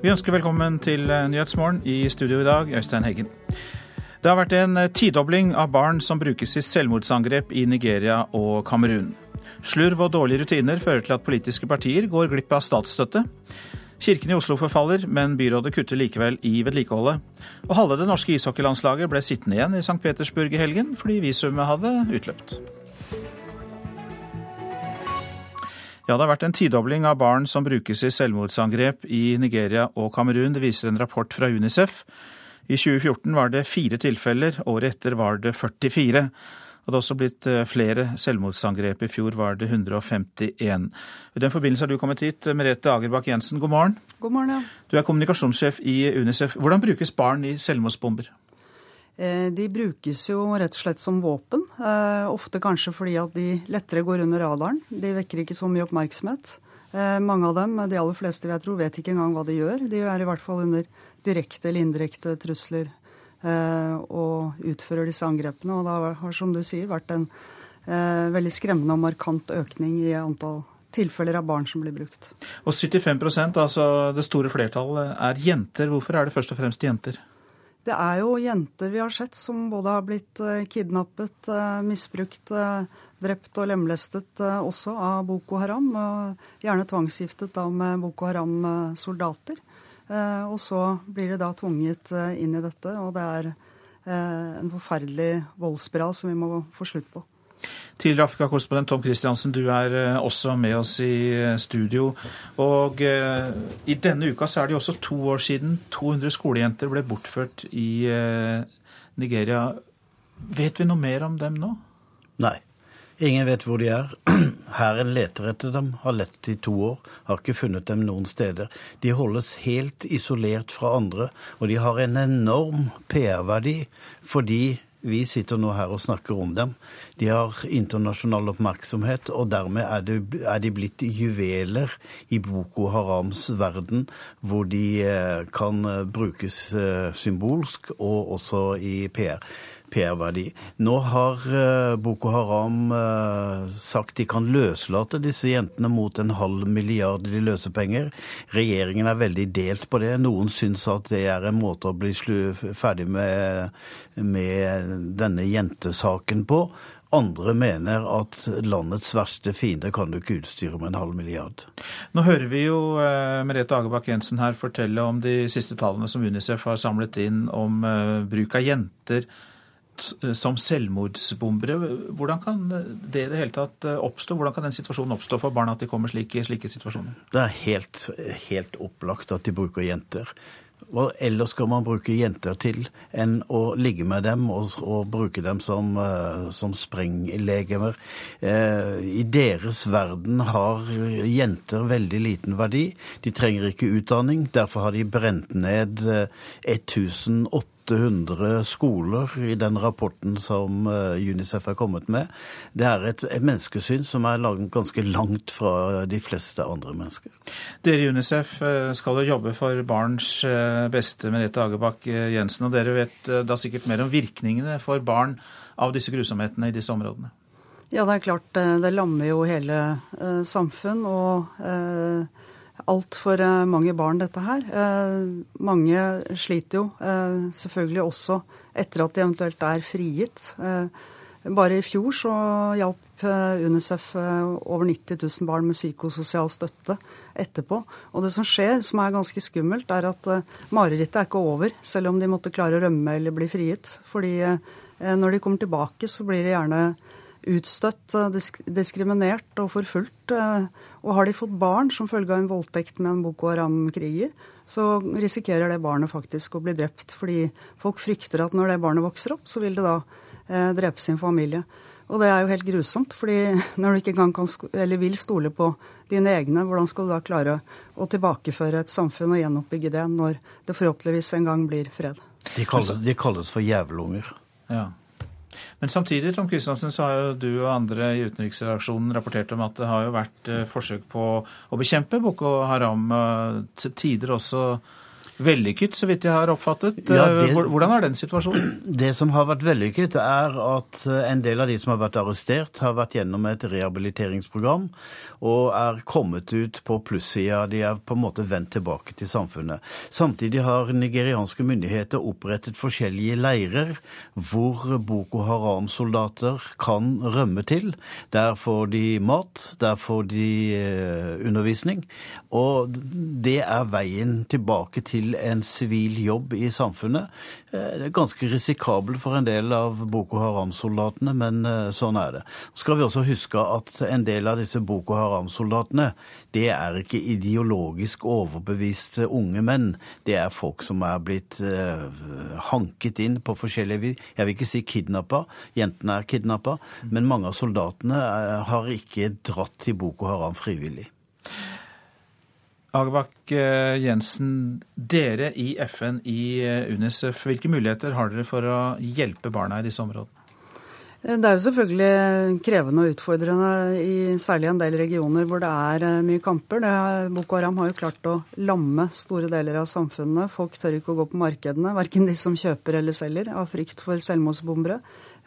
Vi ønsker velkommen til Nyhetsmorgen. I studio i dag, Øystein Heggen. Det har vært en tidobling av barn som brukes i selvmordsangrep i Nigeria og Kamerun. Slurv og dårlige rutiner fører til at politiske partier går glipp av statsstøtte. Kirken i Oslo forfaller, men byrådet kutter likevel i vedlikeholdet. Og halve det norske ishockeylandslaget ble sittende igjen i St. Petersburg i helgen fordi visumet hadde utløpt. Ja, det har vært en tidobling av barn som brukes i selvmordsangrep i Nigeria og Kamerun. Det viser en rapport fra Unicef. I 2014 var det fire tilfeller, året etter var det 44. Og det har også blitt eh, flere selvmordsangrep. I fjor var det 151. I den forbindelse har du kommet hit, Merete Agerbakk Jensen, god morgen. God morgen, ja. Du er kommunikasjonssjef i Unicef. Hvordan brukes barn i selvmordsbomber? Eh, de brukes jo rett og slett som våpen. Eh, ofte kanskje fordi at de lettere går under radaren. De vekker ikke så mye oppmerksomhet. Eh, mange av dem, de aller fleste vil jeg tro, vet ikke engang hva de gjør. De er i hvert fall under direkte eller indirekte trusler og utfører disse angrepene. Og det har, som du sier, vært en veldig skremmende og markant økning i antall tilfeller av barn som blir brukt. Og 75% altså det store flertallet, er jenter. Hvorfor er det først og fremst jenter? Det er jo jenter vi har sett som både har blitt eh, kidnappet, eh, misbrukt, eh, drept og lemlestet også av Boko Haram. Gjerne tvangsgiftet da med Boko Haram-soldater. Og så blir de da tvunget inn i dette, og det er en forferdelig voldsspiral som vi må få slutt på. Tidligere Afrikakorrespondent Tom Christiansen, du er eh, også med oss i eh, studio. Og eh, i denne uka så er det jo også to år siden 200 skolejenter ble bortført i Nigeria. Vet vi noe mer om dem nå? Nei. Ingen vet hvor de er. Hæren leter etter dem, har lett i to år, har ikke funnet dem noen steder. De holdes helt isolert fra andre, og de har en enorm PR-verdi fordi vi sitter nå her og snakker om dem. De har internasjonal oppmerksomhet, og dermed er, det, er de blitt juveler i Boko Harams verden, hvor de eh, kan eh, brukes eh, symbolsk og også i PR. PR-verdi. Nå har Boko Haram sagt de kan løslate disse jentene mot en halv milliard i løsepenger. Regjeringen er veldig delt på det. Noen syns at det er en måte å bli ferdig med, med denne jentesaken på. Andre mener at landets verste fiende kan du ikke utstyre med en halv milliard. Nå hører vi jo eh, Merete Agerbakk Jensen her fortelle om de siste tallene som Unicef har samlet inn om bruk av jenter Eh, som selvmordsbombere. Hvordan kan det i det hele tatt eh, oppstå? Hvordan kan den situasjonen oppstå for barn at de kommer i slike situasjoner? Det er helt, helt opplagt at de bruker jenter. Hva ellers skal man bruke jenter til enn å ligge med dem og, og bruke dem som, uh, som sprenglegemer? Eh, I deres verden har jenter veldig liten verdi. De trenger ikke utdanning. Derfor har de brent ned uh, 1800 800 skoler i den rapporten som eh, Unicef har kommet med. Det er et, et menneskesyn som er ganske langt fra de fleste andre mennesker. Dere i Unicef eh, skal jo jobbe for barns eh, beste, Merete Agerbakk Jensen. Og dere vet da sikkert mer om virkningene for barn av disse grusomhetene i disse områdene? Ja, det er klart. Det lammer jo hele samfunn. og altfor eh, mange barn, dette her. Eh, mange sliter jo eh, selvfølgelig også etter at de eventuelt er frigitt. Bare i fjor så hjalp Unicef over 90 000 barn med psykososial støtte etterpå. Og det som skjer, som er ganske skummelt, er at marerittet er ikke over, selv om de måtte klare å rømme eller bli frigitt. Fordi når de kommer tilbake, så blir de gjerne utstøtt, disk diskriminert og forfulgt. Og har de fått barn som følge av en voldtekt med en Boko Haram-kriger, så risikerer det barnet faktisk å bli drept. Fordi folk frykter at når det barnet vokser opp, så vil det da eh, drepe sin familie. Og det er jo helt grusomt, fordi når du ikke engang kan, eller vil stole på dine egne, hvordan skal du da klare å tilbakeføre et samfunn og gjenoppbygge det når det forhåpentligvis en gang blir fred? De kalles, de kalles for jævelunger. Ja. Men samtidig Tom Kristiansen, så har jo du og andre i utenriksredaksjonen rapportert om at det har jo vært eh, forsøk på å bekjempe Boko Haram, til tider også vellykket, så vidt jeg har oppfattet. Ja, det, Hvordan er den situasjonen? Det som har vært vellykket, er at en del av de som har vært arrestert, har vært gjennom et rehabiliteringsprogram og er kommet ut på plussida. De er på en måte vendt tilbake til samfunnet. Samtidig har nigerianske myndigheter opprettet forskjellige leirer hvor Boko Haram-soldater kan rømme til. Der får de mat, der får de eh, undervisning. Og det er veien tilbake til en sivil jobb i samfunnet. Eh, det er ganske risikabelt for en del av Boko Haram-soldatene, men eh, sånn er det. Så skal vi også huske at en del av disse Boko Haram Haram-soldatene, det er ikke ideologisk overbeviste unge menn. Det er folk som er blitt uh, hanket inn på forskjellige Jeg vil ikke si kidnappa, jentene er kidnappa, men mange av soldatene har ikke dratt til Boko Haram frivillig. Agebakk eh, Jensen, dere i FN, i UNICEF, hvilke muligheter har dere for å hjelpe barna i disse områdene? Det er jo selvfølgelig krevende og utfordrende i særlig en del regioner hvor det er eh, mye kamper. Det, Boko Haram har jo klart å lamme store deler av samfunnet. Folk tør ikke å gå på markedene, verken de som kjøper eller selger, av frykt for selvmordsbombere.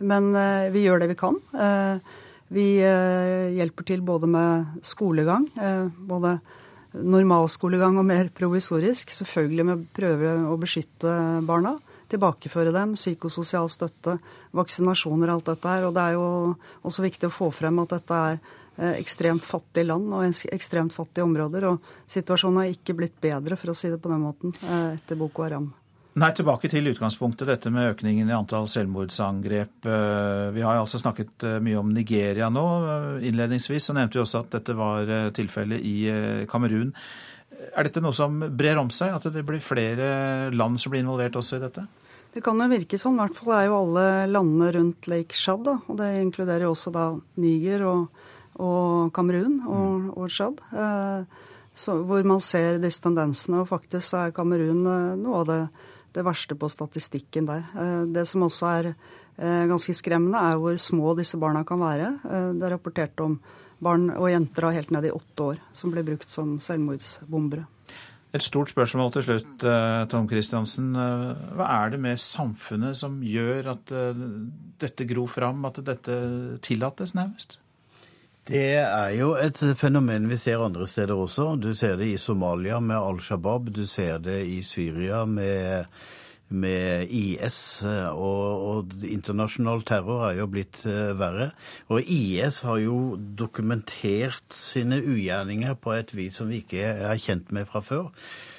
Men eh, vi gjør det vi kan. Eh, vi eh, hjelper til både med skolegang, eh, både normalskolegang og mer provisorisk. Selvfølgelig med å prøve å beskytte barna tilbakeføre dem, psykososial støtte, vaksinasjoner, alt dette her. Og det er jo også viktig å få frem at dette er eh, ekstremt fattige land og ekstremt fattige områder. Og situasjonen har ikke blitt bedre, for å si det på den måten, eh, etter Boko Haram. Nei, Tilbake til utgangspunktet, dette med økningen i antall selvmordsangrep. Eh, vi har altså snakket mye om Nigeria nå. Innledningsvis så nevnte vi også at dette var tilfellet i Kamerun. Er dette noe som brer om seg, at det blir flere land som blir involvert også i dette? Det kan jo virke sånn. I hvert fall er jo alle landene rundt Lake Shad. Da. Og det inkluderer jo også da Niger og, og Kamerun og, mm. og Shad. Eh, så, hvor man ser disse tendensene. Og faktisk er Kamerun eh, noe av det, det, verste på statistikken der. Eh, det som også er eh, ganske skremmende, er hvor små disse barna kan være. Eh, det er rapportert om barn og jenter av helt ned i åtte år som ble brukt som selvmordsbombere. Et stort spørsmål til slutt, Tom Christiansen. Hva er det med samfunnet som gjør at dette gror fram, at dette tillates nærmest? Det er jo et fenomen vi ser andre steder også. Du ser det i Somalia med Al Shabaab. Du ser det i Syria med med IS, eh, og, og, internasjonal terror er jo blitt uh, verre. Og IS har jo dokumentert sine ugjerninger på et vis som vi ikke er kjent med fra før.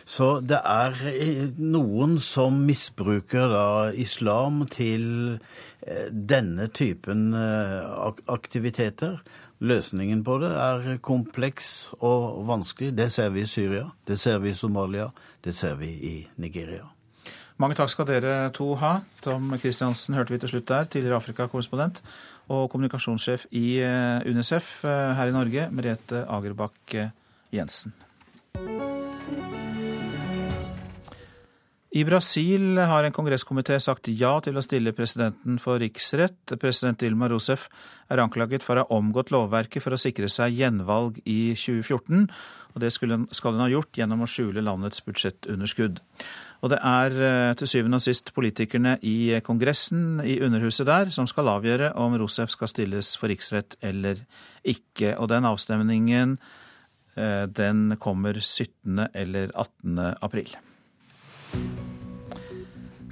Så det er eh, noen som misbruker da islam til uh, denne typen aktiviteter. Løsningen på det er kompleks og vanskelig. Det ser vi i Syria, det ser vi i Somalia, det ser vi i Nigeria. Mange takk skal dere to ha. Tom Christiansen hørte vi til slutt der, tidligere Afrika-korrespondent og kommunikasjonssjef i eh, UNICEF eh, her i Norge, Merete Agerbakk eh, Jensen. I Brasil har en kongresskomité sagt ja til å stille presidenten for riksrett. President Dilma Rousef er anklaget for å ha omgått lovverket for å sikre seg gjenvalg i 2014, og det skal hun ha gjort gjennom å skjule landets budsjettunderskudd. Og det er eh, til syvende og sist politikerne i Kongressen, i Underhuset der, som skal avgjøre om Rousef skal stilles for riksrett eller ikke. Og den avstemningen eh, den kommer 17. eller 18. april.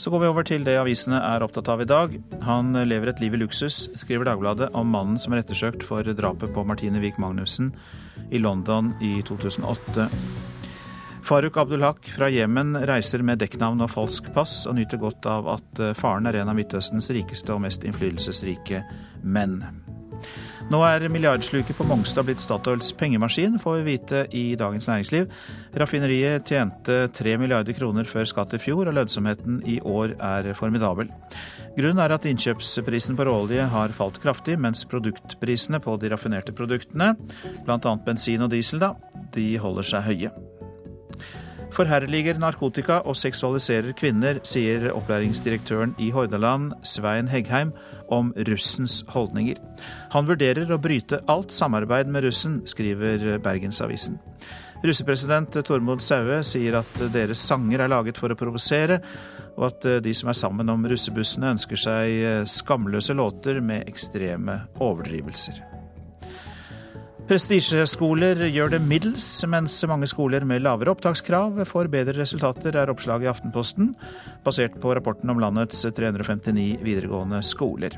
Så går vi over til det avisene er opptatt av i dag. Han lever et liv i luksus, skriver Dagbladet om mannen som er ettersøkt for drapet på Martine Wiik Magnussen i London i 2008. Faruk Abdulhak fra Jemen reiser med dekknavn og falsk pass, og nyter godt av at eh, faren er en av Midtøstens rikeste og mest innflytelsesrike menn. Nå er milliardsluket på Mongstad blitt Statoils pengemaskin, får vi vite i Dagens Næringsliv. Raffineriet tjente 3 milliarder kroner før skatt i fjor, og lønnsomheten i år er formidabel. Grunnen er at innkjøpsprisen på råolje har falt kraftig, mens produktprisene på de raffinerte produktene, bl.a. bensin og diesel, da, de holder seg høye forherliger narkotika og seksualiserer kvinner, sier opplæringsdirektøren i Hordaland, Svein Heggheim, om russens holdninger. Han vurderer å bryte alt samarbeid med russen, skriver Bergensavisen. Russepresident Tormod Saue sier at deres sanger er laget for å provosere, og at de som er sammen om russebussene ønsker seg skamløse låter med ekstreme overdrivelser. Prestisjeskoler gjør det middels, mens mange skoler med lavere opptakskrav får bedre resultater, er oppslaget i Aftenposten, basert på rapporten om landets 359 videregående skoler.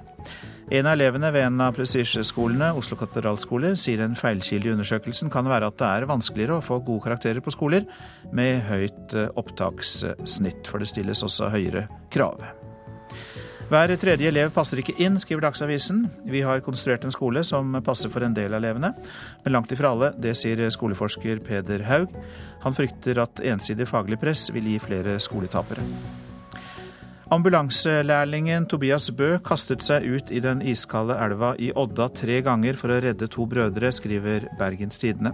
En av elevene ved en av prestisjeskolene, Oslo katedralskole, sier en feilkilde i undersøkelsen kan være at det er vanskeligere å få gode karakterer på skoler med høyt opptakssnitt, for det stilles også høyere krav. Hver tredje elev passer ikke inn, skriver Dagsavisen. Vi har konstruert en skole som passer for en del av elevene, men langt ifra alle. Det sier skoleforsker Peder Haug. Han frykter at ensidig faglig press vil gi flere skoletapere. Ambulanselærlingen Tobias Bø kastet seg ut i den iskalde elva i Odda tre ganger for å redde to brødre, skriver Bergens Tidende.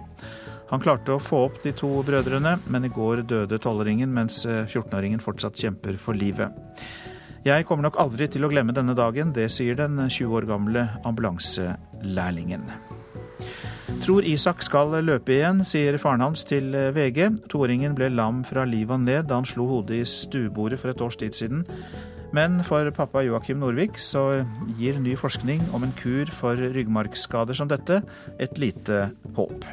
Han klarte å få opp de to brødrene, men i går døde tolvåringen, mens 14-åringen fortsatt kjemper for livet. Jeg kommer nok aldri til å glemme denne dagen, det sier den 20 år gamle ambulanselærlingen. Tror Isak skal løpe igjen, sier faren hans til VG. Toåringen ble lam fra livet og ned da han slo hodet i stuebordet for et års tid siden. Men for pappa Joakim Norvik så gir ny forskning om en kur for ryggmargskader som dette et lite håp.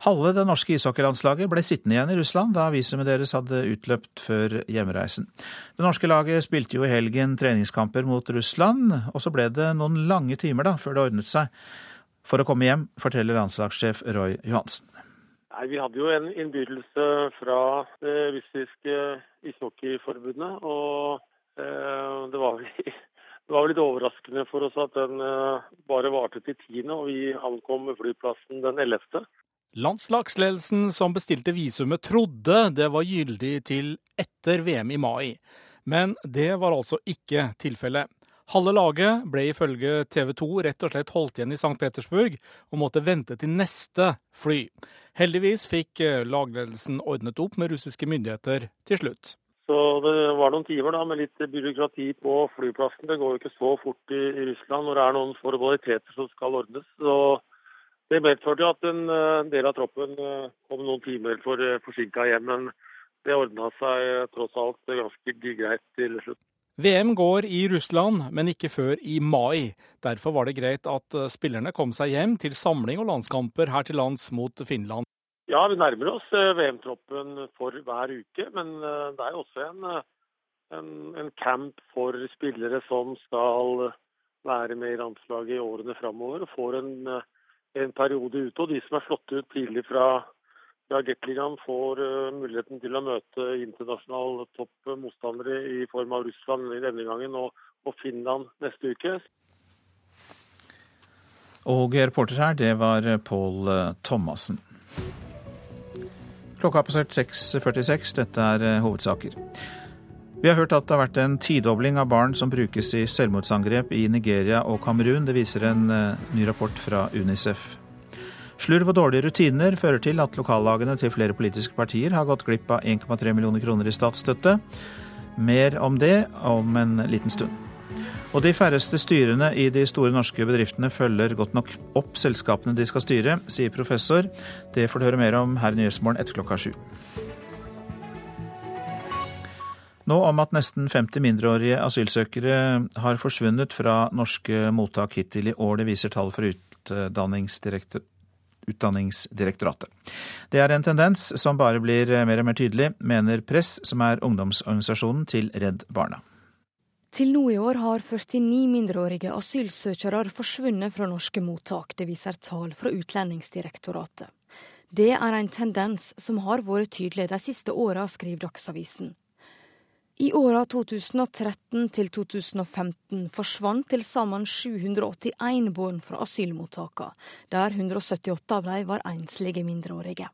Halve det norske ishockeylandslaget ble sittende igjen i Russland da visumet deres hadde utløpt før hjemreisen. Det norske laget spilte jo i helgen treningskamper mot Russland, og så ble det noen lange timer da før det ordnet seg for å komme hjem, forteller landslagssjef Roy Johansen. Nei, Vi hadde jo en innbydelse fra det russiske ishockeyforbundet, og eh, det var vel det var litt overraskende for oss at den eh, bare varte til tiende, og vi ankom flyplassen den 11. Landslagsledelsen som bestilte visumet, trodde det var gyldig til etter VM i mai. Men det var altså ikke tilfellet. Halve laget ble ifølge TV 2 rett og slett holdt igjen i St. Petersburg og måtte vente til neste fly. Heldigvis fikk eh, lagledelsen ordnet opp med russiske myndigheter til slutt. Så Det var noen timer da med litt byråkrati på flyplassen. Det går jo ikke så fort i, Russland når det er noen formaliteter som skal ordnes. Så det medførte at en eh, del av troppen eh, kom noen timer for eh, forsinka hjem, men det ordna seg tross alt ganske greit til slutt. VM går i Russland, men ikke før i mai. Derfor var det greit at spillerne kom seg hjem til samling og landskamper her til lands mot Finland. Ja, vi nærmer oss VM-troppen for hver uke, men det er også en, en, en camp for spillere som skal være med i landslaget i årene framover. Og får en en periode ute. Og de som er slått ut tidlig fra, fra Gateligaen, får uh, muligheten til å møte internasjonal topp motstandere i form av Russland denne gangen og, og Finland neste uke. Og reporter her, det var Pål eh, Thomassen. Klokka har passert 6.46. Dette er eh, hovedsaker. Vi har hørt at det har vært en tidobling av barn som brukes i selvmordsangrep i Nigeria og Kamerun. Det viser en eh, ny rapport fra Unicef. Slurv og dårlige rutiner fører til at lokallagene til flere politiske partier har gått glipp av 1,3 millioner kroner i statsstøtte. Mer om det om en liten stund. Og de færreste styrene i de store norske bedriftene følger godt nok opp selskapene de skal styre, sier professor. Det får du høre mer om her i Nyhetsmorgen etter klokka sju. Nå om at nesten 50 mindreårige asylsøkere har forsvunnet fra norske mottak hittil i år. Det viser tall fra Utdanningsdirektoratet. Det er en tendens som bare blir mer og mer tydelig, mener Press, som er ungdomsorganisasjonen til Redd Barna. Til nå i år har 49 mindreårige asylsøkere forsvunnet fra norske mottak. Det viser tall fra Utlendingsdirektoratet. Det er en tendens som har vært tydelig de siste åra, skriver Dagsavisen. I åra 2013 til 2015 forsvant til sammen 781 barn fra asylmottakene, der 178 av dem var enslige mindreårige.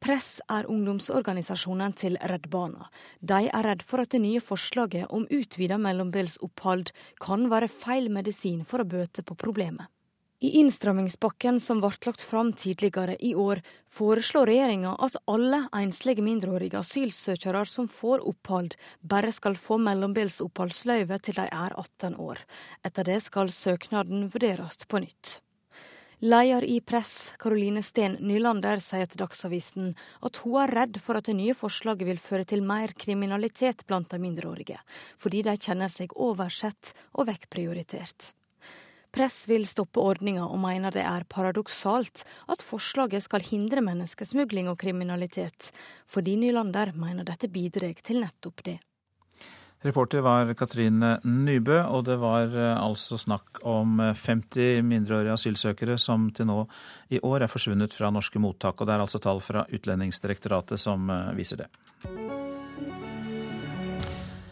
Press er ungdomsorganisasjonen til Redd Barna. De er redd for at det nye forslaget om utvida mellombelsopphold kan være feil medisin for å bøte på problemet. I innstrammingspakken som ble lagt fram tidligere i år, foreslår regjeringa at alle enslige mindreårige asylsøkere som får opphold, bare skal få mellombelsoppholdsløyve til de er 18 år. Etter det skal søknaden vurderes på nytt. Leder i Press, Karoline Steen Nylander, sier til Dagsavisen at hun er redd for at det nye forslaget vil føre til mer kriminalitet blant de mindreårige, fordi de kjenner seg oversett og vekkprioritert. Press vil stoppe ordninga og mener det er paradoksalt at forslaget skal hindre menneskesmugling og kriminalitet, fordi Nylander mener dette bidrar til nettopp det. Reporter var Katrine Nybø, og det var eh, altså snakk om 50 eh, mindreårige asylsøkere som til nå i år er forsvunnet fra norske mottak. Og det er altså tall fra Utlendingsdirektoratet som eh, viser det.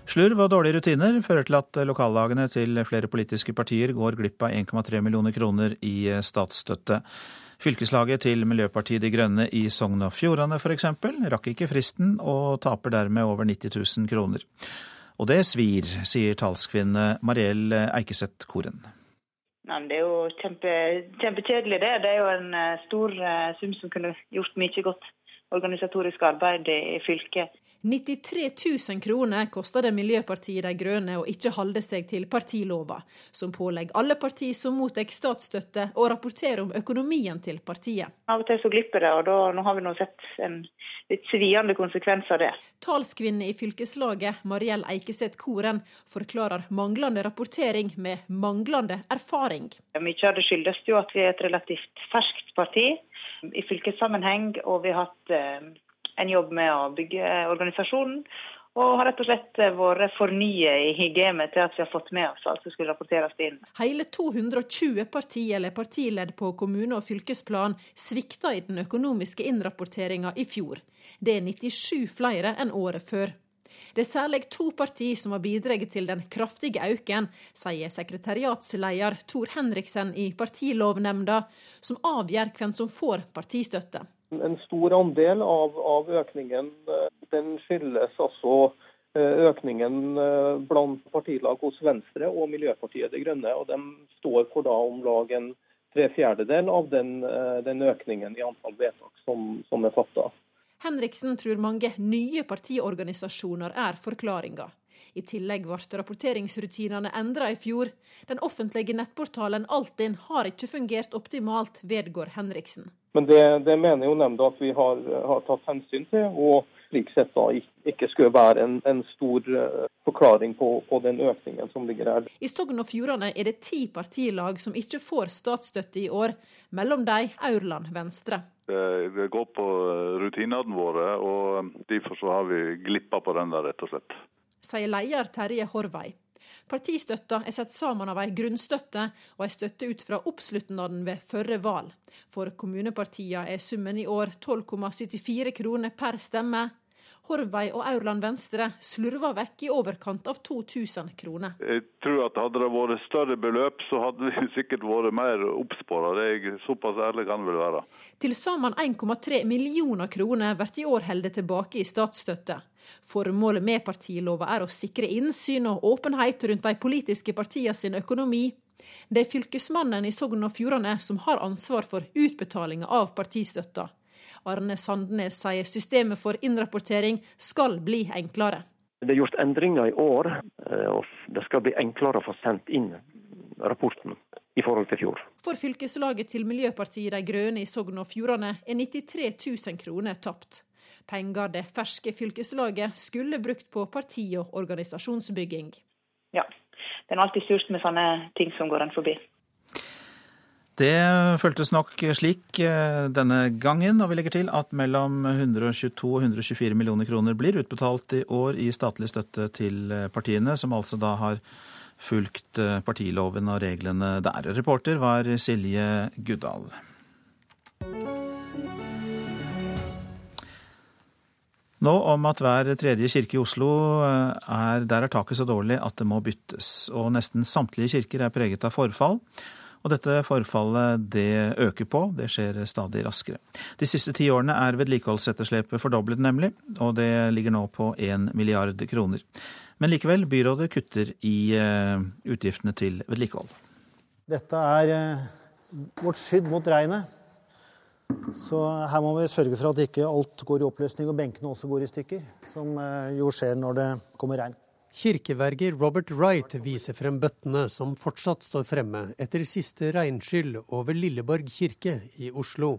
Slurv og dårlige rutiner fører til at lokallagene til flere politiske partier går glipp av 1,3 millioner kroner i statsstøtte. Fylkeslaget til Miljøpartiet De Grønne i Sogn og Fjordane f.eks. rakk ikke fristen, og taper dermed over 90 000 kroner. Og det svir, sier talskvinne Mariell Eikeseth Koren. det er jo kjempe, kjempekjedelig, det. Det er jo en eh, stor eh, sum som kunne gjort mye godt organisatorisk arbeid i fylket. 93 000 kroner koster det Miljøpartiet De Grønne å ikke holde seg til partilova, som pålegger alle partier som mottar statsstøtte å rapportere om økonomien til partiet. Av og til så glipper det, og da, nå har vi nå sett en litt sviende konsekvens av det. Talskvinne i fylkeslaget, Mariell Eikeseth Koren, forklarer manglende rapportering med manglende erfaring. Mye av det skyldes jo at vi er et relativt ferskt parti i fylkessammenheng, og vi har hatt eh, en jobb med å bygge organisasjonen. Og har rett og slett vært for nye i gamet til at vi har fått med oss alt som skulle rapporteres inn. Hele 220 parti eller partiledd på kommune- og fylkesplan svikta i den økonomiske innrapporteringa i fjor. Det er 97 flere enn året før. Det er særlig to partier som har bidratt til den kraftige økningen, sier sekretariatsleder Tor Henriksen i partilovnemnda, som avgjør hvem som får partistøtte. En stor andel av, av økningen eh, den skyldes altså eh, økningen eh, blant partilag hos Venstre og Miljøpartiet De Grønne. og De står for da om lag en tre fjerdedel av den, den, økningen i antall vedtak som, som er fatta. Henriksen tror mange nye partiorganisasjoner er forklaringa. I tillegg ble rapporteringsrutinene endra i fjor. Den offentlige nettportalen Altinn har ikke fungert optimalt, vedgår Henriksen. Men det, det mener jo nemnda at vi har, har, tatt hensyn til, og slik sett da ikke skulle være en, en stor eh, forklaring på, på, den økningen som ligger her. I Sogn og Fjordane er det ti partilag som ikke får statsstøtte i år. Mellom de Aurland Venstre. Det går på rutinene våre, og derfor så har vi glippa på den der, rett og slett sier leder Terje Horvei. Partistøtta er satt sammen av ei grunnstøtte og ei støtte ut fra oppslutnaden ved førre valg. For kommunepartiene er summen i år 12,74 kroner per stemme. Horvei og Aurland Venstre slurva vekk i overkant av 2000 kroner. Jeg tror at Hadde det vært større beløp, så hadde vi sikkert vært mer oppspora. Såpass ærlig kan vel være. Til sammen 1,3 millioner kroner blir i år holdt tilbake i statsstøtte. Formålet med partilova er å sikre innsyn og åpenhet rundt de politiske partiene sin økonomi. Det er fylkesmannen i Sogn og Fjordane som har ansvar for utbetalinga av partistøtta. Arne Sandnes sier systemet for innrapportering skal bli enklere. Det er gjort endringer i år, eh, og det skal bli enklere å få sendt inn rapporten i forhold til fjor. For fylkeslaget til Miljøpartiet De Grønne i Sogn og Fjordane er 93 000 kroner tapt. Penger det ferske fylkeslaget skulle brukt på parti- og organisasjonsbygging. Ja, det er alltid surt med sånne ting som går en forbi. Det føltes nok slik eh, denne gangen, og vi legger til at mellom 122 og 124 millioner kroner blir utbetalt i år i statlig støtte til eh, partiene, som altså da har fulgt eh, partiloven og reglene der. Reporter var Silje Guddal. Nå om at hver tredje kirke i Oslo er der er taket så dårlig at det må byttes, og nesten samtlige kirker er preget av forfall. Og dette forfallet det øker på, det skjer stadig raskere. De siste ti årene er vedlikeholdsetterslepet fordoblet, nemlig, og det ligger nå på 1 milliard kroner. Men likevel, byrådet kutter i eh, utgiftene til vedlikehold. Dette er eh, vårt skydd mot regnet. Så her må vi sørge for at ikke alt går i oppløsning og benkene også går i stykker, som eh, jo skjer når det kommer regn. Kirkeverger Robert Wright viser frem bøttene som fortsatt står fremme etter siste regnskyll over Lilleborg kirke i Oslo.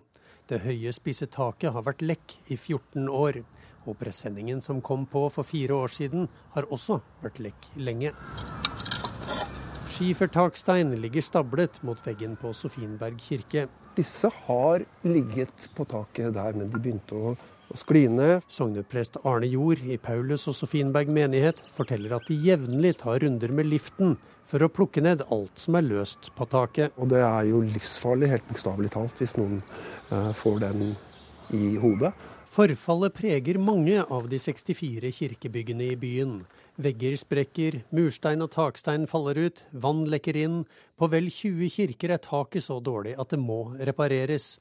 Det høye, spisse taket har vært lekk i 14 år. Og presenningen som kom på for fire år siden, har også vært lekk lenge. Skifertakstein ligger stablet mot veggen på Sofienberg kirke. Disse har ligget på taket der, men de begynte å og skline. Sogneprest Arne Jord i Paulus og Sofienberg menighet forteller at de jevnlig tar runder med liften for å plukke ned alt som er løst på taket. Og det er jo livsfarlig, helt bokstavelig talt, hvis noen uh, får den i hodet. Forfallet preger mange av de 64 kirkebyggene i byen. Vegger sprekker, murstein og takstein faller ut, vann lekker inn. På vel 20 kirker er taket så dårlig at det må repareres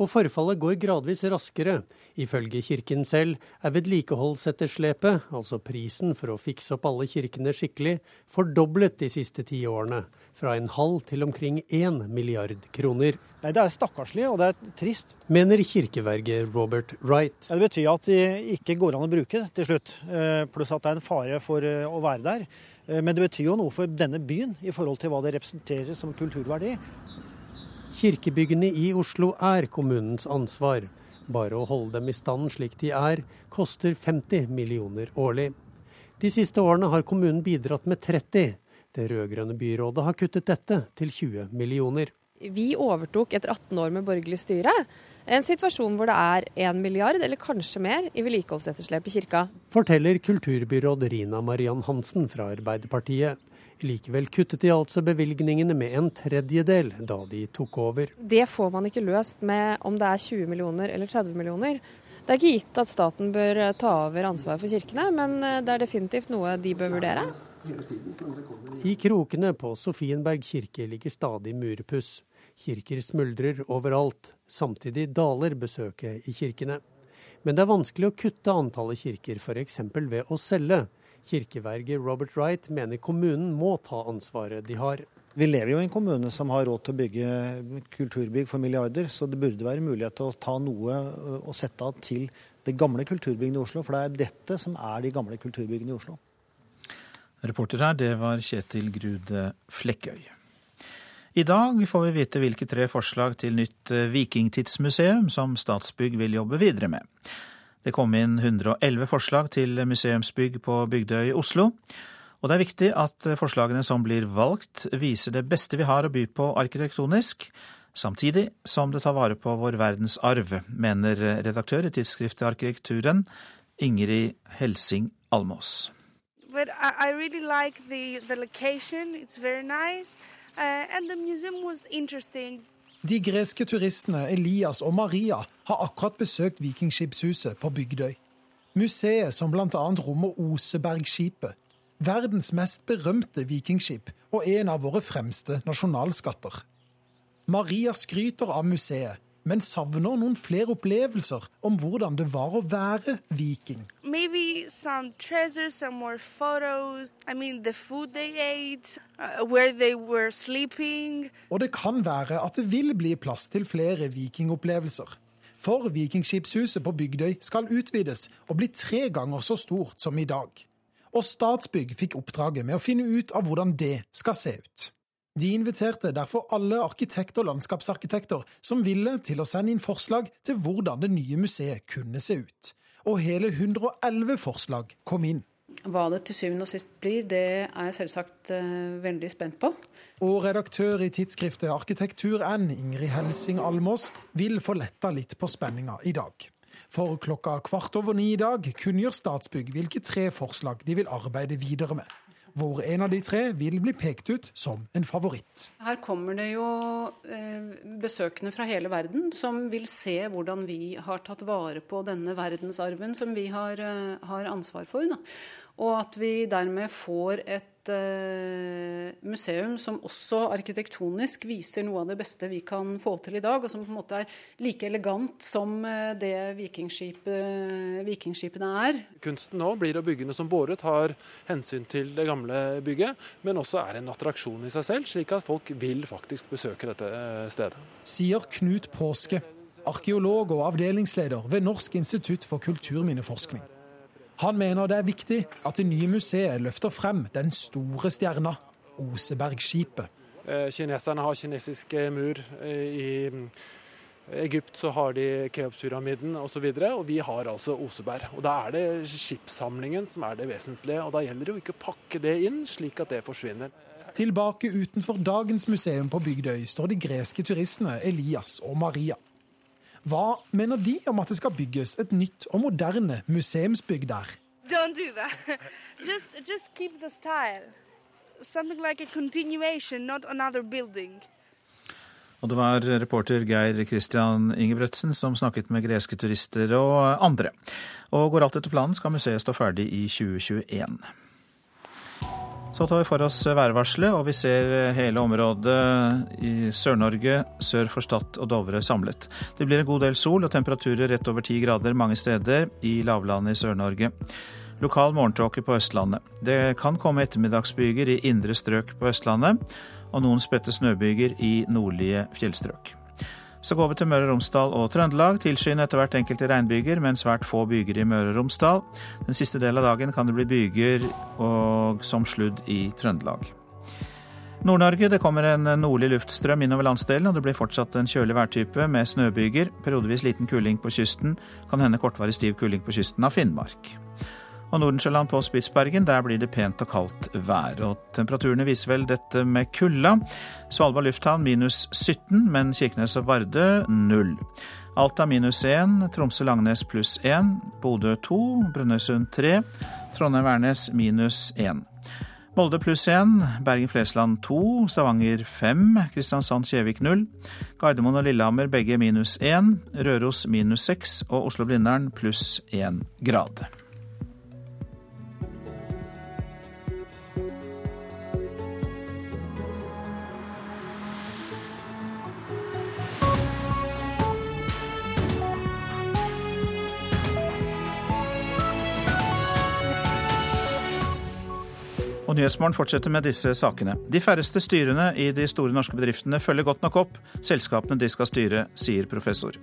og forfallet går gradvis raskere. Ifølge kirken selv er vedlikeholdsetterslepet, altså prisen for å fikse opp alle kirkene skikkelig, fordoblet de siste ti årene. Fra en halv til omkring én milliard kroner. Nei, Det er stakkarslig og det er trist. Mener kirkeverge Robert Wright. Ja, det betyr at de ikke går an å bruke til slutt. Eh, pluss at det er en fare for eh, å være der. Eh, men det betyr jo noe for denne byen i forhold til hva det representerer som kulturverdi. Kirkebyggene i Oslo er kommunens ansvar. Bare å holde dem i stand slik de er, koster 50 millioner årlig. De siste årene har kommunen bidratt med 30. Det rød-grønne byrådet har kuttet dette til 20 millioner. Vi overtok etter 18 år med borgerlig styre en situasjon hvor det er 1 milliard, eller kanskje mer, i vedlikeholdsetterslep i kirka. Forteller kulturbyråd Rina Mariann Hansen fra Arbeiderpartiet. Likevel kuttet de altså bevilgningene med en tredjedel da de tok over. Det får man ikke løst med om det er 20 millioner eller 30 millioner. Det er ikke gitt at staten bør eh, ta over ansvaret for kirkene, men eh, det er definitivt noe de bør vurdere. I krokene på Sofienberg kirke ligger stadig murpuss. Kirker smuldrer overalt. Samtidig daler besøket i kirkene. Men det er vanskelig å kutte antallet kirker, f.eks. ved å selge. Kirkeverget Robert Wright mener kommunen må ta ansvaret de har. Vi lever jo i en kommune som har råd til å bygge kulturbygg for milliarder, så det burde være mulighet til å ta noe og sette av til det gamle kulturbyggene i Oslo. For det er dette som er de gamle kulturbyggene i Oslo. Reporter her, det var Kjetil Grude Flekkøy. I dag får vi vite hvilke tre forslag til nytt vikingtidsmuseum som Statsbygg vil jobbe videre med. Det kom inn 111 forslag til museumsbygg på Bygdøy i Oslo. Og det er viktig at forslagene som blir valgt, viser det beste vi har å by på arkitektonisk, samtidig som det tar vare på vår verdensarv, mener redaktør i tidsskriftet Arkitekturen, Ingrid Helsing Almås. But I really like the, the location. It's very nice. Uh, and the museum was interesting de greske turistene Elias og Maria har akkurat besøkt Vikingskipshuset på Bygdøy. Museet som bl.a. rommer Osebergskipet, verdens mest berømte vikingskip og en av våre fremste nasjonalskatter. Maria skryter av museet, men savner noen flere opplevelser om hvordan det var å være viking. Some treasures, some. I mean, the ate, uh, where they were sleeping. Og det kan være at det vil bli plass til flere vikingopplevelser. For Vikingskipshuset på Bygdøy skal utvides og bli tre ganger så stort som i dag. Og Statsbygg fikk oppdraget med å finne ut av hvordan det skal se ut. De inviterte derfor alle arkitekter og landskapsarkitekter som ville, til å sende inn forslag til hvordan det nye museet kunne se ut. Og hele 111 forslag kom inn. Hva det til syvende og sist blir, det er jeg selvsagt uh, veldig spent på. Og redaktør i tidsskriftet Arkitektur-N, Ingrid Helsing Almås, vil få letta litt på spenninga i dag. For klokka kvart over ni i dag kunngjør Statsbygg hvilke tre forslag de vil arbeide videre med hvor en av de tre vil bli pekt ut som en favoritt. Her kommer det jo eh, besøkende fra hele verden som vil se hvordan vi har tatt vare på denne verdensarven som vi har, eh, har ansvar for. Da. Og at vi dermed får et museum som også arkitektonisk viser noe av det beste vi kan få til i dag, og som på en måte er like elegant som det det vikingskipene er. Kunsten nå blir å bygge noe som både tar hensyn til det gamle bygget, men også er en attraksjon i seg selv, slik at folk vil faktisk besøke dette eh, stedet. Sier Knut Påske, arkeolog og avdelingsleder ved Norsk institutt for kulturminneforskning. Han mener det er viktig at det nye museet løfter frem den store stjerna, Osebergskipet. Eh, kineserne har kinesisk mur. I Egypt så har de Keopspyramiden osv. Og, så og vi har altså Oseberg. Og Da er det skipssamlingen som er det vesentlige. og Da gjelder det jo ikke å pakke det inn slik at det forsvinner. Tilbake utenfor dagens museum på Bygdøy står de greske turistene Elias og Maria. Hva mener de om at det skal bygges et nytt og moderne museumsbygg der? Don't do that. Just, just keep the style. Something like a continuation, not another building. Og det var reporter Geir Christian Ingebretsen som snakket med greske turister og andre. Og går alt etter planen skal museet stå ferdig i 2021. Så tar vi for oss værvarselet, og vi ser hele området i Sør-Norge sør for Stad og Dovre samlet. Det blir en god del sol og temperaturer rett over ti grader mange steder i lavlandet i Sør-Norge. Lokal morgentåke på Østlandet. Det kan komme ettermiddagsbyger i indre strøk på Østlandet og noen spredte snøbyger i nordlige fjellstrøk. Så går vi til Møre og Romsdal og Trøndelag. Tilskyende etter hvert enkelte regnbyger, men svært få byger i Møre og Romsdal. Den siste delen av dagen kan det bli byger og som sludd i Trøndelag. Nord-Norge det kommer en nordlig luftstrøm innover landsdelen, og det blir fortsatt en kjølig værtype med snøbyger. Periodevis liten kuling på kysten. Kan hende kortvarig stiv kuling på kysten av Finnmark. Og Nordensjøland på Spitsbergen, der blir det pent og kaldt vær. Og temperaturene viser vel dette med kulda. Svalbard lufthavn minus 17, men Kirkenes og Vardø null. Alta minus 1, Tromsø-Langnes pluss 1, Bodø 2, Brønnøysund 3, Trondheim-Værnes minus 1. Molde pluss 1, Bergen-Flesland 2, Stavanger 5, Kristiansand-Kjevik 0, Gardermoen og Lillehammer begge minus 1, Røros minus 6 og Oslo-Blindern pluss 1 grad. Og Nyhetsmorgen fortsetter med disse sakene. De færreste styrene i de store norske bedriftene følger godt nok opp selskapene de skal styre, sier professor.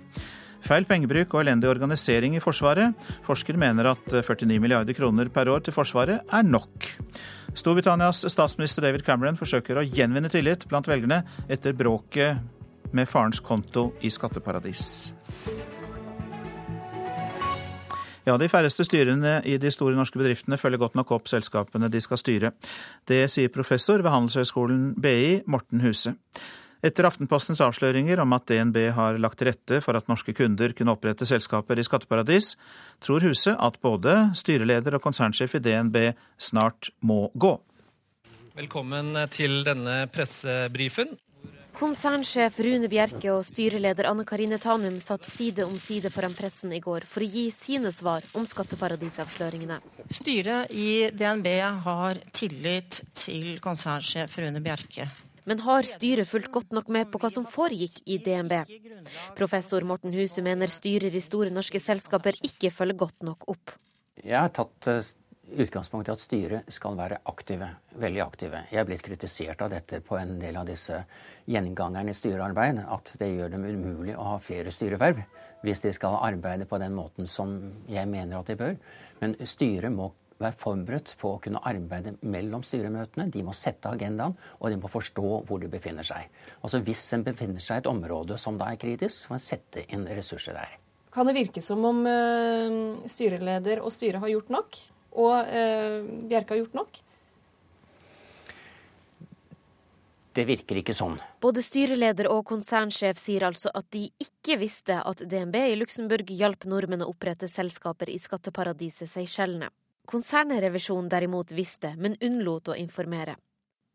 Feil pengebruk og elendig organisering i Forsvaret. Forsker mener at 49 milliarder kroner per år til Forsvaret er nok. Storbritannias statsminister David Cameron forsøker å gjenvinne tillit blant velgerne etter bråket med farens konto i skatteparadis. Ja, de færreste styrene i de store norske bedriftene følger godt nok opp selskapene de skal styre. Det sier professor ved Handelshøyskolen BI, Morten Huse. Etter Aftenpostens avsløringer om at DNB har lagt til rette for at norske kunder kunne opprette selskaper i skatteparadis, tror Huse at både styreleder og konsernsjef i DNB snart må gå. Velkommen til denne pressebrifen. Konsernsjef Rune Bjerke og styreleder Anne Karine Tanum satt side om side foran pressen i går for å gi sine svar om skatteparadisavsløringene. Styret i DNB har tillit til konsernsjef Rune Bjerke. Men har styret fulgt godt nok med på hva som foregikk i DNB? Professor Morten Huse mener styrer i store norske selskaper ikke følger godt nok opp. Jeg har tatt eh, utgangspunkt i at styret skal være aktive, veldig aktive. Jeg er blitt kritisert av dette på en del av disse gjengangerne i styrearbeid at det gjør dem umulig å ha flere styreverv hvis de skal arbeide på den måten som jeg mener at de bør. Men styret må være forberedt på å kunne arbeide mellom styremøtene. De må sette agendaen, og de må forstå hvor de befinner seg. Altså Hvis en befinner seg i et område som da er kritisk, så må en sette inn ressurser der. Kan det virke som om uh, styreleder og styret har gjort nok? Og eh, Bjerke har gjort nok? Det virker ikke sånn. Både styreleder og konsernsjef sier altså at de ikke visste at DNB i Luxembourg hjalp nordmenn å opprette selskaper i skatteparadiset Seychellene. Konsernrevisjonen derimot visste, men unnlot å informere.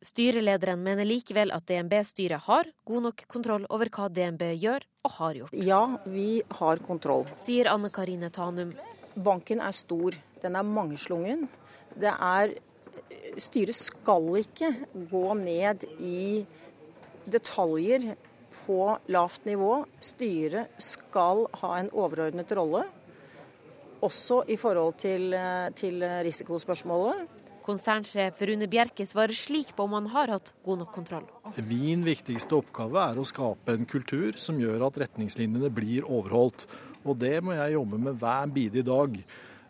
Styrelederen mener likevel at DNB-styret har god nok kontroll over hva DNB gjør og har gjort. Ja, vi har kontroll. Sier Anne Karine Tanum. Banken er stor, den er mangslungen. Det er styret skal ikke gå ned i detaljer på lavt nivå. Styret skal ha en overordnet rolle, også i forhold til, til risikospørsmålet. Konsernsjef Rune Bjerke svarer slik på om han har hatt god nok kontroll. Min viktigste oppgave er å skape en kultur som gjør at retningslinjene blir overholdt. Og det må jeg jobbe med hver bidige dag.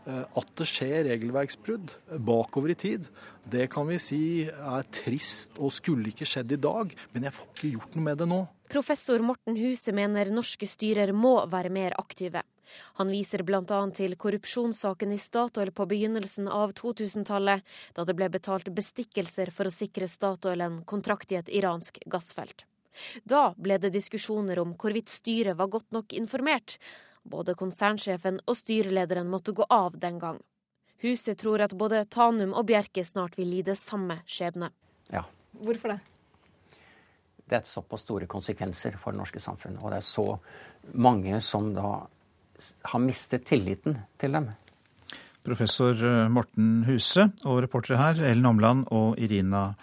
At det skjer regelverksbrudd bakover i tid, det kan vi si er trist og skulle ikke skjedd i dag, men jeg får ikke gjort noe med det nå. Professor Morten Huse mener norske styrer må være mer aktive. Han viser bl.a. til korrupsjonssaken i Statoil på begynnelsen av 2000-tallet, da det ble betalt bestikkelser for å sikre Statoil en kontrakt i et iransk gassfelt. Da ble det diskusjoner om hvorvidt styret var godt nok informert. Både konsernsjefen og styrelederen måtte gå av den gang. Huset tror at både Tanum og Bjerke snart vil lide samme skjebne. Ja. Hvorfor det? Det er såpass store konsekvenser for det norske samfunnet. Og det er så mange som da har mistet tilliten til dem. Professor eh, Morten Huse og reportere her Ellen Omland og Irina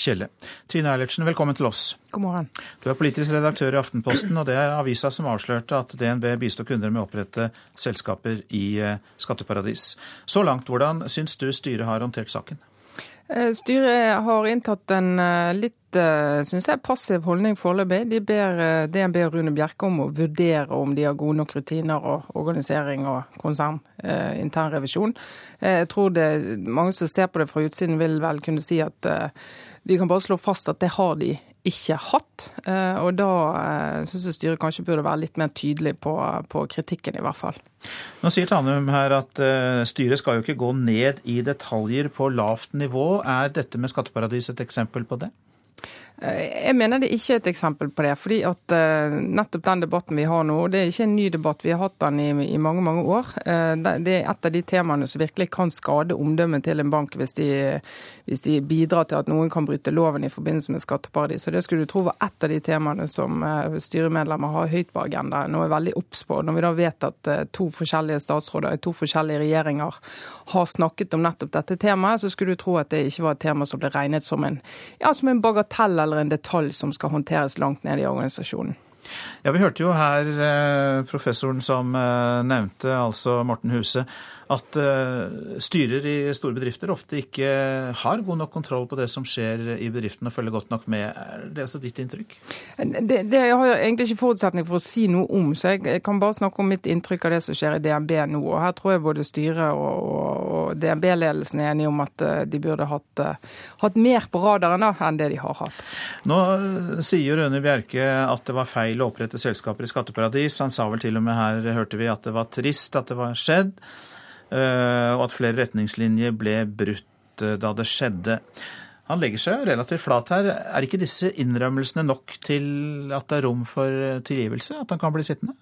Kjelle. Trine Eilertsen, velkommen til oss. God morgen. Du er politisk redaktør i Aftenposten, og det er avisa som avslørte at DNB bistår kunder med å opprette selskaper i eh, skatteparadis. Så langt, hvordan syns du styret har håndtert saken? Eh, styret har inntatt en litt synes jeg, passiv holdning foreløpig. De ber DNB og Rune Bjerke om å vurdere om de har gode nok rutiner og organisering og konsern, eh, internrevisjon. Jeg tror det, mange som ser på det fra utsiden vil vel kunne si at eh, vi kan bare slå fast at det har de ikke hatt. Og da syns jeg styret kanskje burde være litt mer tydelig på, på, kritikken, i hvert fall. Nå sier Tanum her at styret skal jo ikke gå ned i detaljer på lavt nivå. Er dette med skatteparadis et eksempel på det? Eh, jeg mener det ikke er et eksempel på det. fordi at uh, nettopp den debatten vi har nå, det er ikke en ny debatt. Vi har hatt den i, i mange mange år. Uh, det er et av de temaene som virkelig kan skade omdømmet til en bank hvis de, hvis de, bidrar til at noen kan bryte loven i forbindelse med skatteparadis. Og Det skulle du tro var et av de temaene som styremedlemmer har høyt på agendaen og er veldig obs på. Når vi da vet at to forskjellige statsråder i to forskjellige regjeringer har snakket om nettopp dette temaet, så skulle du tro at det ikke var et tema som ble regnet som en, ja, som en bagatell eller en detalj som skal håndteres langt ned i organisasjonen. Ja, Vi hørte jo her eh, professoren som eh, nevnte, altså Morten Huse, at uh, styrer i store bedrifter ofte ikke har god nok kontroll på det som skjer i bedriften og følger godt nok med. Er det altså ditt inntrykk? Det, det jeg har jeg egentlig ikke forutsetning for å si noe om, så jeg kan bare snakke om mitt inntrykk av det som skjer i DNB nå. Og Her tror jeg både styret og, og, og DNB-ledelsen er enige om at uh, de burde hatt, uh, hatt mer på radaren da, enn det de har hatt. Nå sier Røne Bjerke at det var feil å opprette selskaper i skatteparadis. Han sa vel til og med her, hørte vi, at det var trist at det var skjedd. Eh, og at flere retningslinjer ble brutt eh, da det skjedde. Han legger seg relativt flat her. Er ikke disse innrømmelsene nok til at det er rom for eh, tilgivelse? At han kan bli sittende?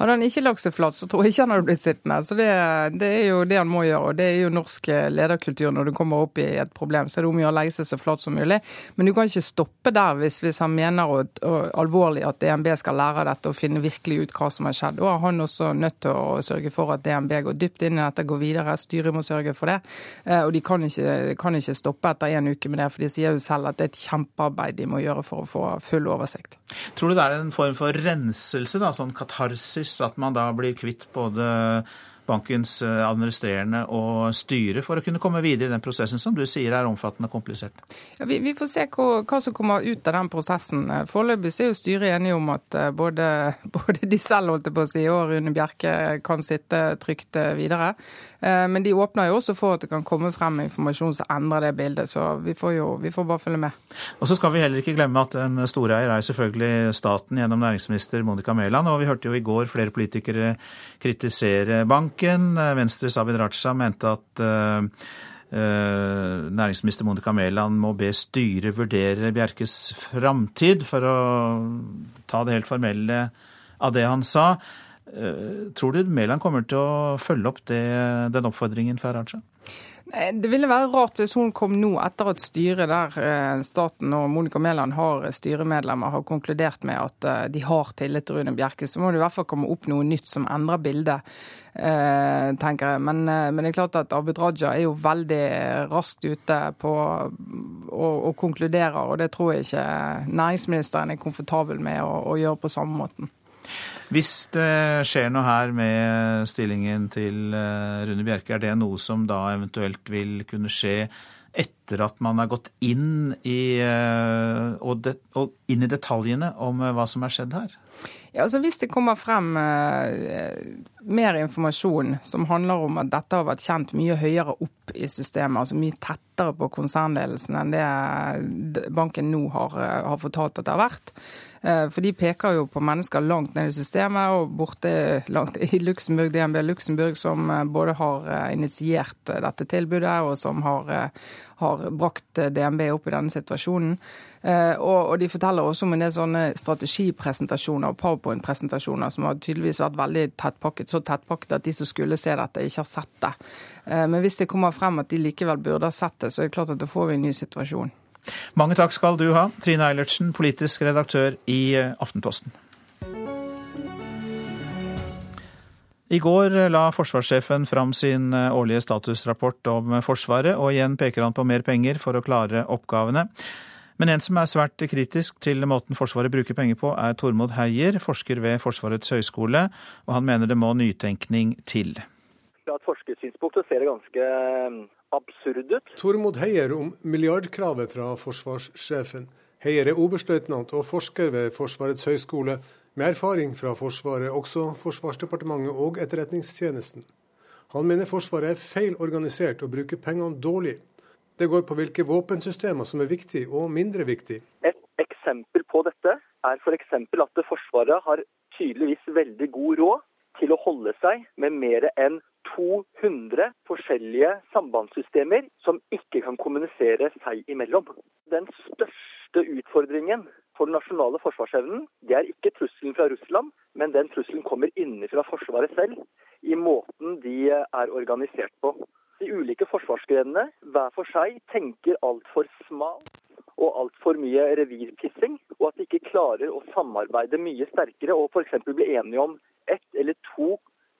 Hadde han ikke lagt seg flat, så tror jeg ikke han hadde blitt sittende. Så det, det, er jo det han må gjøre. Og det er jo norsk lederkultur når du kommer opp i et problem. Så er det om å gjøre å legge seg så flat som mulig. Men du kan ikke stoppe der hvis, hvis han mener og, og, alvorlig at DNB skal lære dette og finne virkelig ut hva som har skjedd. Er han også nødt til å sørge for at DNB går dypt inn i dette, går videre. Styret må sørge for det. Eh, og de kan ikke, kan ikke stoppe etter en uke med det, for de sier jo selv at det er et kjempearbeid de må gjøre for å få full oversikt. Tror du det er en form for renselse, da, sånn katarsis, at man da blir kvitt både bankens eh, administrerende og styre for å kunne komme videre i den prosessen som du sier er omfattende og komplisert? Ja, vi, vi, får se hva, hva, som kommer ut av den prosessen. Foreløpig er jo styret enige om at eh, både, både, de selv holdt på å si, og Rune Bjerke kan sitte trygt eh, videre. Men de åpner jo også for at det kan komme frem informasjon som endrer det bildet. Så vi får jo vi får bare følge med. Og så skal vi heller ikke glemme at en storeier er selvfølgelig staten gjennom næringsminister Monica Mæland. Og vi hørte jo i går flere politikere kritisere bank banken. Eh, Venstres Abid Raja mente at uh, næringsminister Monica Mæland må be styret vurdere Bjerkes framtid, for å ta det helt formelle av det han sa. Tror du Mæland kommer til å følge opp det, den oppfordringen fra Raja? Eh, det ville være rart hvis hun kom nå etter at styret der eh, staten og Monica Mæland har styremedlemmer, har konkludert med at eh, de har tillit til Rune Bjerke. Så må det i hvert fall komme opp noe nytt som endrer bildet, tenker jeg. Men, men det er klart at Abid Raja er jo veldig raskt ute på å, å konkludere, og det tror jeg ikke næringsministeren er komfortabel med å, å gjøre på samme måten. Hvis det skjer noe her med stillingen til eh, Rune Bjerke, er det noe som da eventuelt vil kunne skje etter at man har gått inn i, eh, og, det, og inn i detaljene om eh, hva som er skjedd her? Ja, altså Hvis det kommer frem mer informasjon som handler om at dette har vært kjent mye høyere opp i systemet, altså mye tettere på konsernledelsen enn det banken nå har, eh, har fortalt at det har vært, Eh, for de peker jo på mennesker langt ned i systemet, og borte langt i Luxembourg, DNB Luxembourg, som eh, både har eh, initiert dette tilbudet, og som har, har brakt DNB opp i denne situasjonen. Og, de forteller også om en del sånne strategipresentasjoner og powerpoint-presentasjoner som har tydeligvis vært veldig tettpakket, så tettpakket at de som skulle se dette, ikke har sett det. Men hvis det kommer frem at de likevel burde ha sett det, så er det klart at da får vi en ny situasjon. Mange takk skal du ha, Trine Eilertsen, politisk redaktør i eh, Aftenposten. I går la forsvarssjefen fram sin eh, årlige statusrapport om Forsvaret, og igjen peker han på mer penger for å klare oppgavene. Men en som er svært kritisk til måten Forsvaret bruker penger på, er Tormod Heier, forsker ved Forsvarets høgskole, og han mener det må nytenkning til. Fra et forskersynspunkt ser det ganske absurd ut. Tormod Heier om milliardkravet fra forsvarssjefen. Heier er oberstløytnant og forsker ved Forsvarets høgskole, med erfaring fra Forsvaret, også Forsvarsdepartementet og Etterretningstjenesten. Han mener Forsvaret er feil organisert og bruker pengene dårlig. Det går på hvilke våpensystemer som er viktig og mindre viktig. Et eksempel på dette er f.eks. at Forsvaret har tydeligvis veldig god råd til å holde seg med mer enn 200 forskjellige sambandssystemer som ikke kan kommunisere seg imellom. Den største utfordringen for den nasjonale forsvarsevnen, det er ikke trusselen fra Russland, men den trusselen kommer innenfra Forsvaret selv, i måten de er organisert på. De ulike forsvarsgrenene hver for seg tenker altfor smalt og altfor mye revirpissing, og at de ikke klarer å samarbeide mye sterkere og f.eks. bli enige om ett eller to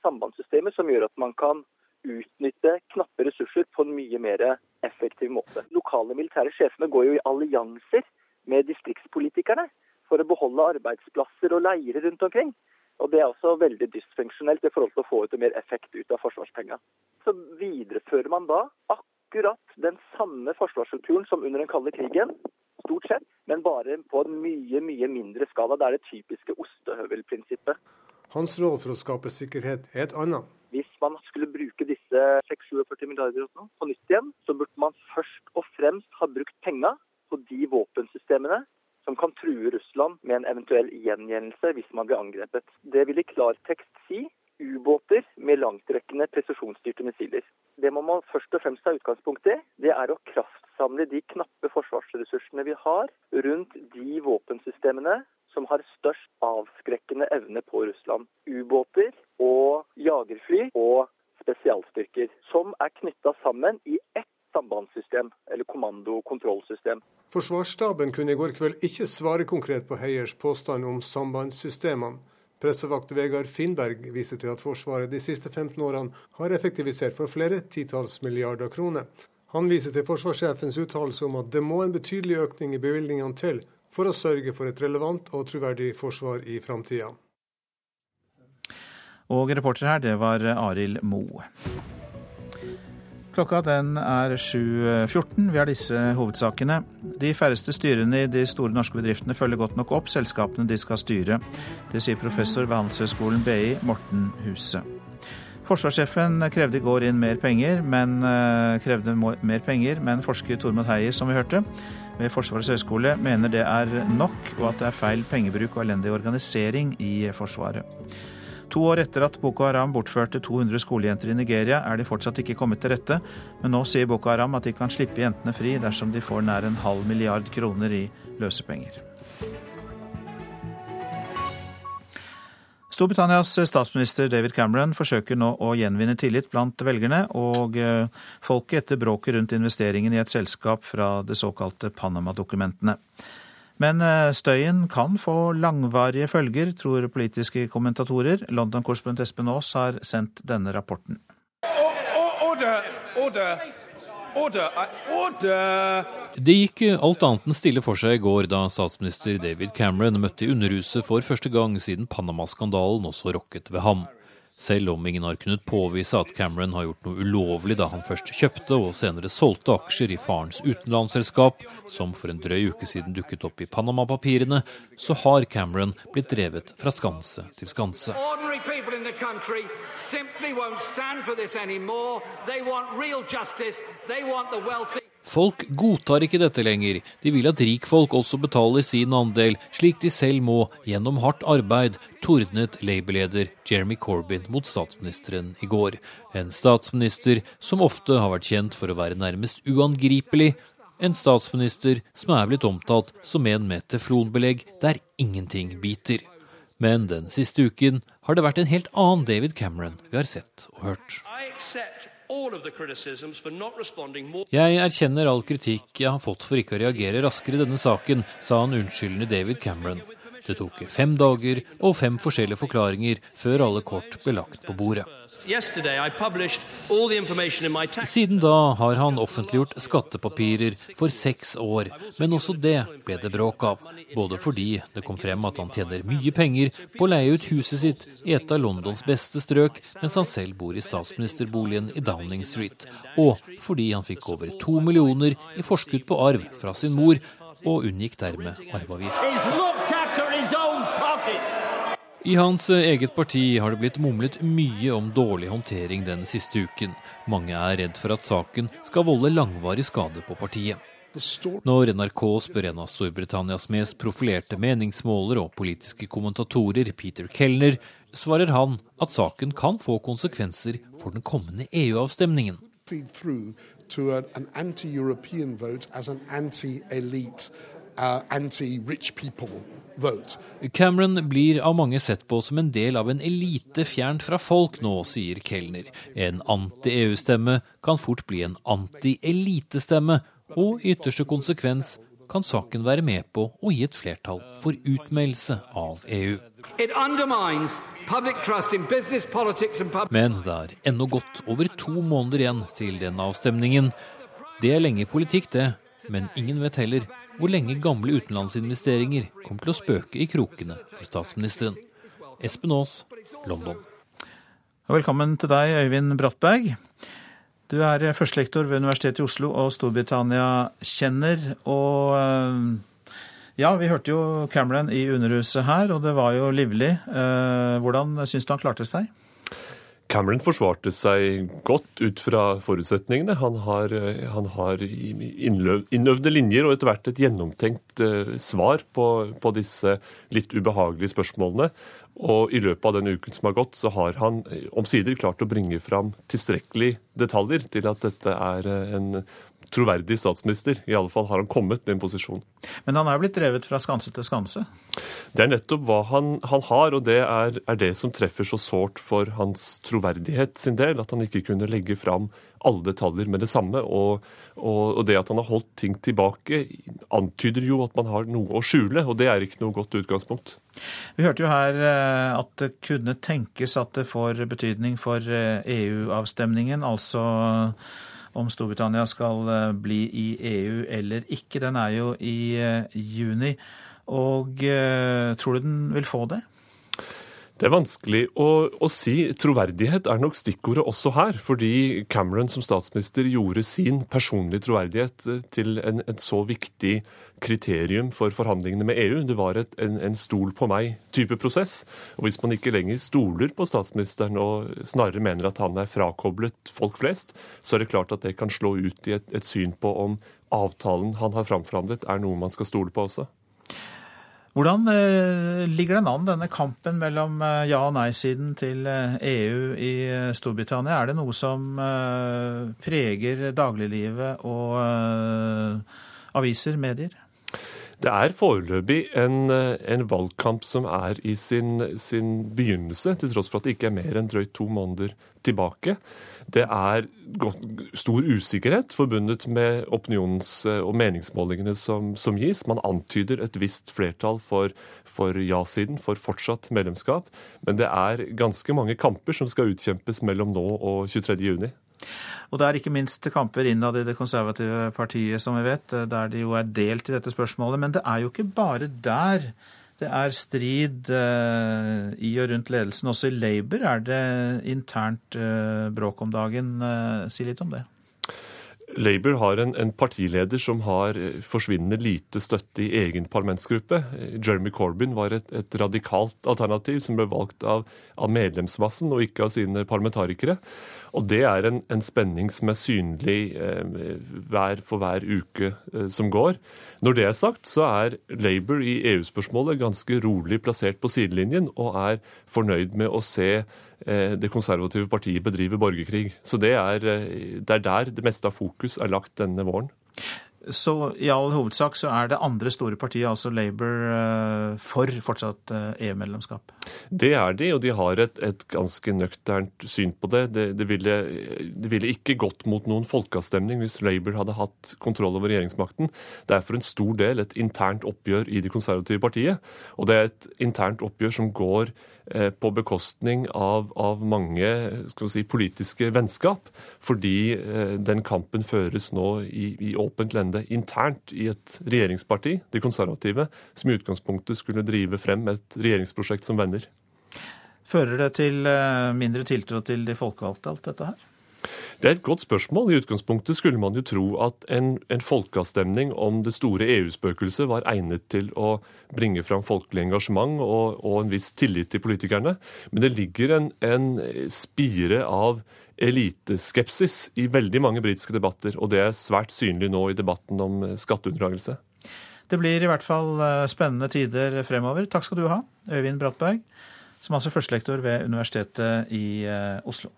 sambandssystemer som gjør at man kan utnytte knappe ressurser på en mye mer effektiv måte. Lokale militære sjefene går jo i allianser med distriktspolitikerne for å beholde arbeidsplasser og leirer rundt omkring. Og Det er også veldig dysfunksjonelt i forhold til å få ut mer effekt ut av forsvarspenga. Så viderefører man da akkurat den samme forsvarsstrukturen som under den kalde krigen, stort sett, men bare på en mye, mye mindre skala. Det er det typiske ostehøvelprinsippet. Hans råd for å skape sikkerhet er et annet. Hvis man skulle bruke disse 6-47 milliarder på nytt igjen, så burde man først og fremst ha brukt penga på de våpensystemene som kan true Russland med en eventuell gjengjeldelse hvis man blir angrepet. Det vil i klartekst si ubåter med langtrekkende presisjonsstyrte missiler. Det må man først og fremst ta utgangspunkt i. Det er å kraftsamle de knappe forsvarsressursene vi har rundt de våpensystemene som har størst avskrekkende evne på Russland. Ubåter og jagerfly og spesialstyrker, som er knytta sammen i ett sambandssystem, eller kommando-kontrollsystem. Forsvarsstaben kunne i går kveld ikke svare konkret på Heiers påstand om sambandssystemene. Pressevakt Vegard Finnberg viser til at Forsvaret de siste 15 årene har effektivisert for flere titalls milliarder kroner. Han viser til forsvarssjefens uttalelse om at det må en betydelig økning i bevilgningene til for å sørge for et relevant og troverdig forsvar i framtida. Og reporter her, det var Arild Moe. Klokka den er 7.14. Vi har disse hovedsakene. De færreste styrene i de store norske bedriftene følger godt nok opp selskapene de skal styre. Det sier professor ved Handelshøyskolen BI, Morten Huse. Forsvarssjefen krevde i går inn mer penger, men eh, krevde mer penger, men forsker Tormod Heier, som vi hørte, ved Forsvarets høgskole mener det er nok, og at det er feil pengebruk og elendig organisering i Forsvaret. To år etter at Boko Haram bortførte 200 skolejenter i Nigeria, er de fortsatt ikke kommet til rette, men nå sier Boko Haram at de kan slippe jentene fri dersom de får nær en halv milliard kroner i løsepenger. Storbritannias statsminister David Cameron forsøker nå å gjenvinne tillit blant velgerne og eh, folket etter bråket rundt investeringen i et selskap fra det såkalte Panama-dokumentene. Men eh, støyen kan få langvarige følger, tror politiske kommentatorer. London-korrespondent Espen Aas har sendt denne rapporten. Order, order. Det gikk alt annet enn stille for seg i går da statsminister David Cameron møtte i Underhuset for første gang siden Panama-skandalen også rokket ved ham. Selv om ingen har kunnet påvise at Cameron har gjort noe ulovlig da han først kjøpte og senere solgte aksjer i farens utenlandsselskap, som for en drøy uke siden dukket opp i Panama-papirene, så har Cameron blitt drevet fra skanse til skanse. Folk godtar ikke dette lenger. De vil at rikfolk også betaler sin andel, slik de selv må gjennom hardt arbeid, tordnet Labour-leder Jeremy Corbyn mot statsministeren i går. En statsminister som ofte har vært kjent for å være nærmest uangripelig. En statsminister som er blitt omtalt som en med teflonbelegg der ingenting biter. Men den siste uken har det vært en helt annen David Cameron vi har sett og hørt. Jeg erkjenner all kritikk jeg har fått for ikke å reagere raskere i denne saken, sa han unnskyldende David Cameron. Det tok fem dager og fem forskjellige forklaringer før alle kort ble lagt på bordet. Siden da har han offentliggjort skattepapirer for seks år, men også det ble det bråk av. Både fordi det kom frem at han tjener mye penger på å leie ut huset sitt i et av Londons beste strøk, mens han selv bor i statsministerboligen i Downing Street, og fordi han fikk over to millioner i forskudd på arv fra sin mor, og unngikk dermed arveavgift. I hans eget parti har det blitt mumlet mye om dårlig håndtering den siste uken. Mange er redd for at saken skal volde langvarig skade på partiet. Når NRK spør en av Storbritannias mest profilerte meningsmåler og politiske kommentatorer, Peter Kellner, svarer han at saken kan få konsekvenser for den kommende EU-avstemningen. To a, an anti-European vote as an anti-elite, uh, anti-rich people vote. Cameron blir av mange sett på som en del av en elite fjernt fra folk nå, sier Kellner. En anti-EU-stemme kan fort bli en anti-elitestemme, og i ytterste konsekvens kan saken være med på å gi et flertall for utmeldelse av EU. Men det er ennå godt over to måneder igjen til den avstemningen. Det er lenge politikk, det, men ingen vet heller hvor lenge gamle utenlandsinvesteringer kommer til å spøke i krokene for statsministeren. Espen Aas, London. Velkommen til deg, Øyvind Brattberg. Du er førstelektor ved Universitetet i Oslo og Storbritannia-kjenner. Og eh, ja, vi hørte jo Cameron i Underhuset her, og det var jo livlig. Eh, hvordan syns du han klarte seg? Cameron forsvarte seg godt ut fra forutsetningene. Han har, eh, han har innøvde linjer og etter hvert et gjennomtenkt svar på, på disse litt ubehagelige spørsmålene. Og i løpet av den uken som har gått, så har han omsider klart å bringe fram tilstrekkelig detaljer til at dette er en troverdig statsminister. I alle fall har han kommet med en posisjon. Men han er blitt drevet fra skanse til skanse? Det er nettopp hva han, han har, og det er, er, det som treffer så sårt for hans troverdighet sin del. At han ikke kunne legge fram alle detaljer med det samme. Og, og, og, det at han har holdt ting tilbake, antyder jo at man har noe å skjule, og det er ikke noe godt utgangspunkt. Vi hørte jo her at det kunne tenkes at det får betydning for EU-avstemningen, altså om Storbritannia skal bli i EU eller ikke. Den er jo i juni. Og tror du den vil få det? Det er vanskelig å, å, si. Troverdighet er nok stikkordet også her. Fordi Cameron som statsminister gjorde sin personlige troverdighet til en, en så viktig kriterium for forhandlingene med EU. Det var et, en, en stol på meg-type prosess. Og hvis man ikke lenger stoler på statsministeren og snarere mener at han er frakoblet folk flest, så er det klart at det kan slå ut i et, et syn på om avtalen han har framforhandlet, er noe man skal stole på også. Hvordan ligger den an, denne kampen mellom ja- og nei-siden til EU i Storbritannia? Er det noe som preger dagliglivet og aviser, medier? Det er foreløpig en, en, valgkamp som er i sin, sin, begynnelse, til tross for at det ikke er mer enn drøyt to måneder tilbake. Det er stor usikkerhet forbundet med opinions- og meningsmålingene som, som gis. Man antyder et visst flertall for, for ja-siden, for fortsatt medlemskap. Men det er ganske mange kamper som skal utkjempes mellom nå og 23. juni. Og det er ikke minst kamper innad i det konservative partiet, som vi vet, der de jo er delt i dette spørsmålet. Men det er jo ikke bare der Det er strid eh, i og rundt ledelsen. Også i Labour er det internt eh, bråk om dagen. Eh, si litt om det. Labour har en, en, partileder som har forsvinnende lite støtte i egen parlamentsgruppe. Jeremy Corbyn var et, et radikalt alternativ som ble valgt av, av medlemsmassen og ikke av sine parlamentarikere. Og det er en, en spenning som er synlig eh, hver for hver uke eh, som går. Når det er sagt, så er Labour i EU-spørsmålet ganske rolig plassert på sidelinjen, og er fornøyd med å se eh, det konservative partiet bedrive borgerkrig. Så det er, eh, det er der det meste av fokus er lagt denne våren. Så i all hovedsak så er det andre store partiet, altså Labour, eh, for fortsatt EU-medlemskap? Eh, e det er de, og de har et, et ganske nøkternt syn på det. Det, det, ville, det, ville, ikke gått mot noen folkeavstemning hvis Labour hadde hatt kontroll over regjeringsmakten. Det er for en stor del et internt oppgjør i det konservative partiet. Og det er et internt oppgjør som går på bekostning av, av mange si, politiske vennskap. Fordi eh, den kampen føres nå i, i åpent lende internt i et regjeringsparti, de konservative, som i utgangspunktet skulle drive frem et regjeringsprosjekt som venner. Fører det til eh, mindre tiltro til de folkevalgte, alt dette her? Det er et godt spørsmål. I utgangspunktet skulle man jo tro at en, en folkeavstemning om det store EU-spøkelset var egnet til å bringe fram folkelig engasjement og, og, en viss tillit til politikerne. Men det ligger en, en spire av eliteskepsis i veldig mange britiske debatter, og det er svært synlig nå i debatten om skatteunndragelse. Det blir i hvert fall eh, spennende tider fremover. Takk skal du ha, Øyvind Brattberg, som altså er førstelektor ved Universitetet i eh, Oslo.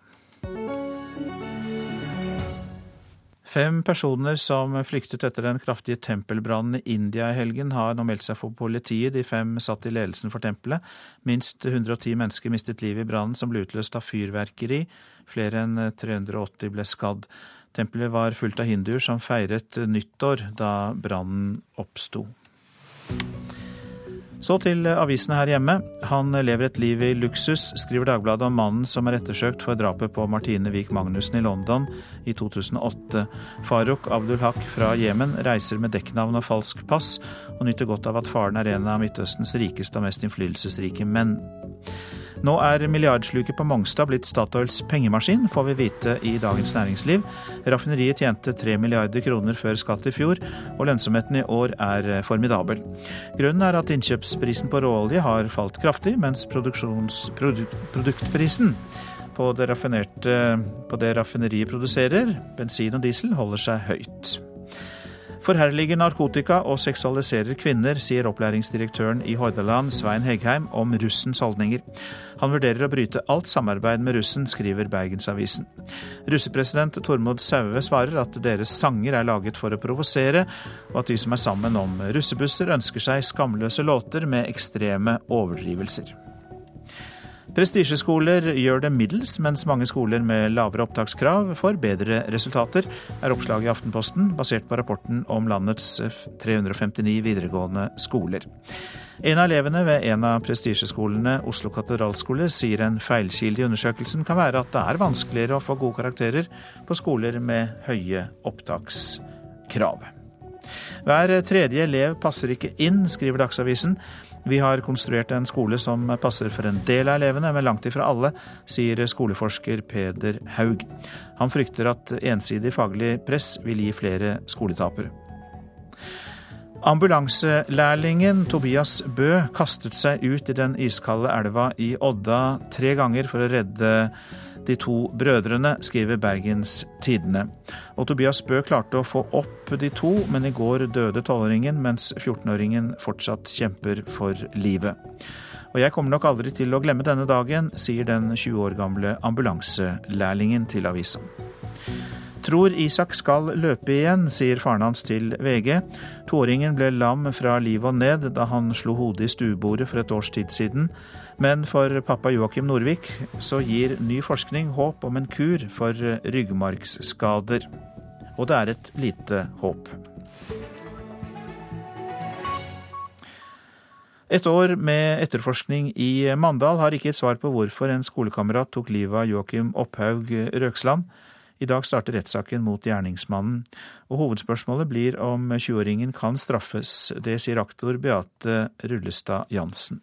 Fem personer som flyktet etter den kraftige tempelbrannen i India i helgen, har nå meldt seg for politiet. De fem satt i ledelsen for tempelet. Minst 110 mennesker mistet livet i brannen, som ble utløst av fyrverkeri. Flere enn 380 ble skadd. Tempelet var fullt av hinduer som feiret nyttår da brannen oppsto. Så til avisene her hjemme. Han lever et liv i luksus, skriver Dagbladet om mannen som er ettersøkt for drapet på Martine Wiik Magnussen i London i 2008. Farouk Abdul Haq fra Jemen reiser med dekknavn og falsk pass, og nyter godt av at faren er en av Midtøstens rikeste og mest innflytelsesrike menn. Nå er milliardsluket på Mongstad blitt Statoils pengemaskin, får vi vite i Dagens Næringsliv. Raffineriet tjente 3 milliarder kroner før skatt i fjor, og lønnsomheten i år er formidabel. Grunnen er at innkjøpsprisen på råolje har falt kraftig, mens produkt, produktprisen på det, på det raffineriet produserer, bensin og diesel, holder seg høyt. Forherliger narkotika og seksualiserer kvinner, sier opplæringsdirektøren i Hordaland, Svein Heggheim, om russens holdninger. Han vurderer å bryte alt samarbeid med russen, skriver Bergensavisen. Russepresident Tormod Saue svarer at deres sanger er laget for å provosere, og at de som er sammen om russebusser, ønsker seg skamløse låter med ekstreme overdrivelser. Prestisjeskoler gjør det middels, mens mange skoler med lavere opptakskrav får bedre resultater, er oppslaget i Aftenposten, basert på rapporten om landets 359 videregående skoler. En av elevene ved en av prestisjeskolene, Oslo katedralskole, sier en feilkilde i undersøkelsen kan være at det er vanskeligere å få gode karakterer på skoler med høye opptakskrav. Hver tredje elev passer ikke inn, skriver Dagsavisen. Vi har konstruert en skole som passer for en del av elevene, men langt ifra alle, sier skoleforsker Peder Haug. Han frykter at ensidig faglig press vil gi flere skoletapere. Ambulanselærlingen Tobias Bø kastet seg ut i den iskalde elva i Odda tre ganger for å redde de to brødrene, skriver Bergens Tidende. Og Tobias Bø klarte å få opp de to, men i går døde tolvåringen, mens 14-åringen fortsatt kjemper for livet. Og jeg kommer nok aldri til å glemme denne dagen, sier den 20 år gamle ambulanselærlingen til avisa. Tror Isak skal løpe igjen, sier faren hans til VG. Toåringen ble lam fra liv og ned da han slo hodet i stuebordet for et års tid siden. Men for pappa Joakim Norvik så gir ny forskning håp om en kur for ryggmargsskader. Og det er et lite håp. Et år med etterforskning i Mandal har ikke et svar på hvorfor en skolekamerat tok livet av Joakim Opphaug Røksland. I dag starter rettssaken mot gjerningsmannen, og hovedspørsmålet blir om 20-åringen kan straffes. Det sier aktor Beate Rullestad Jansen.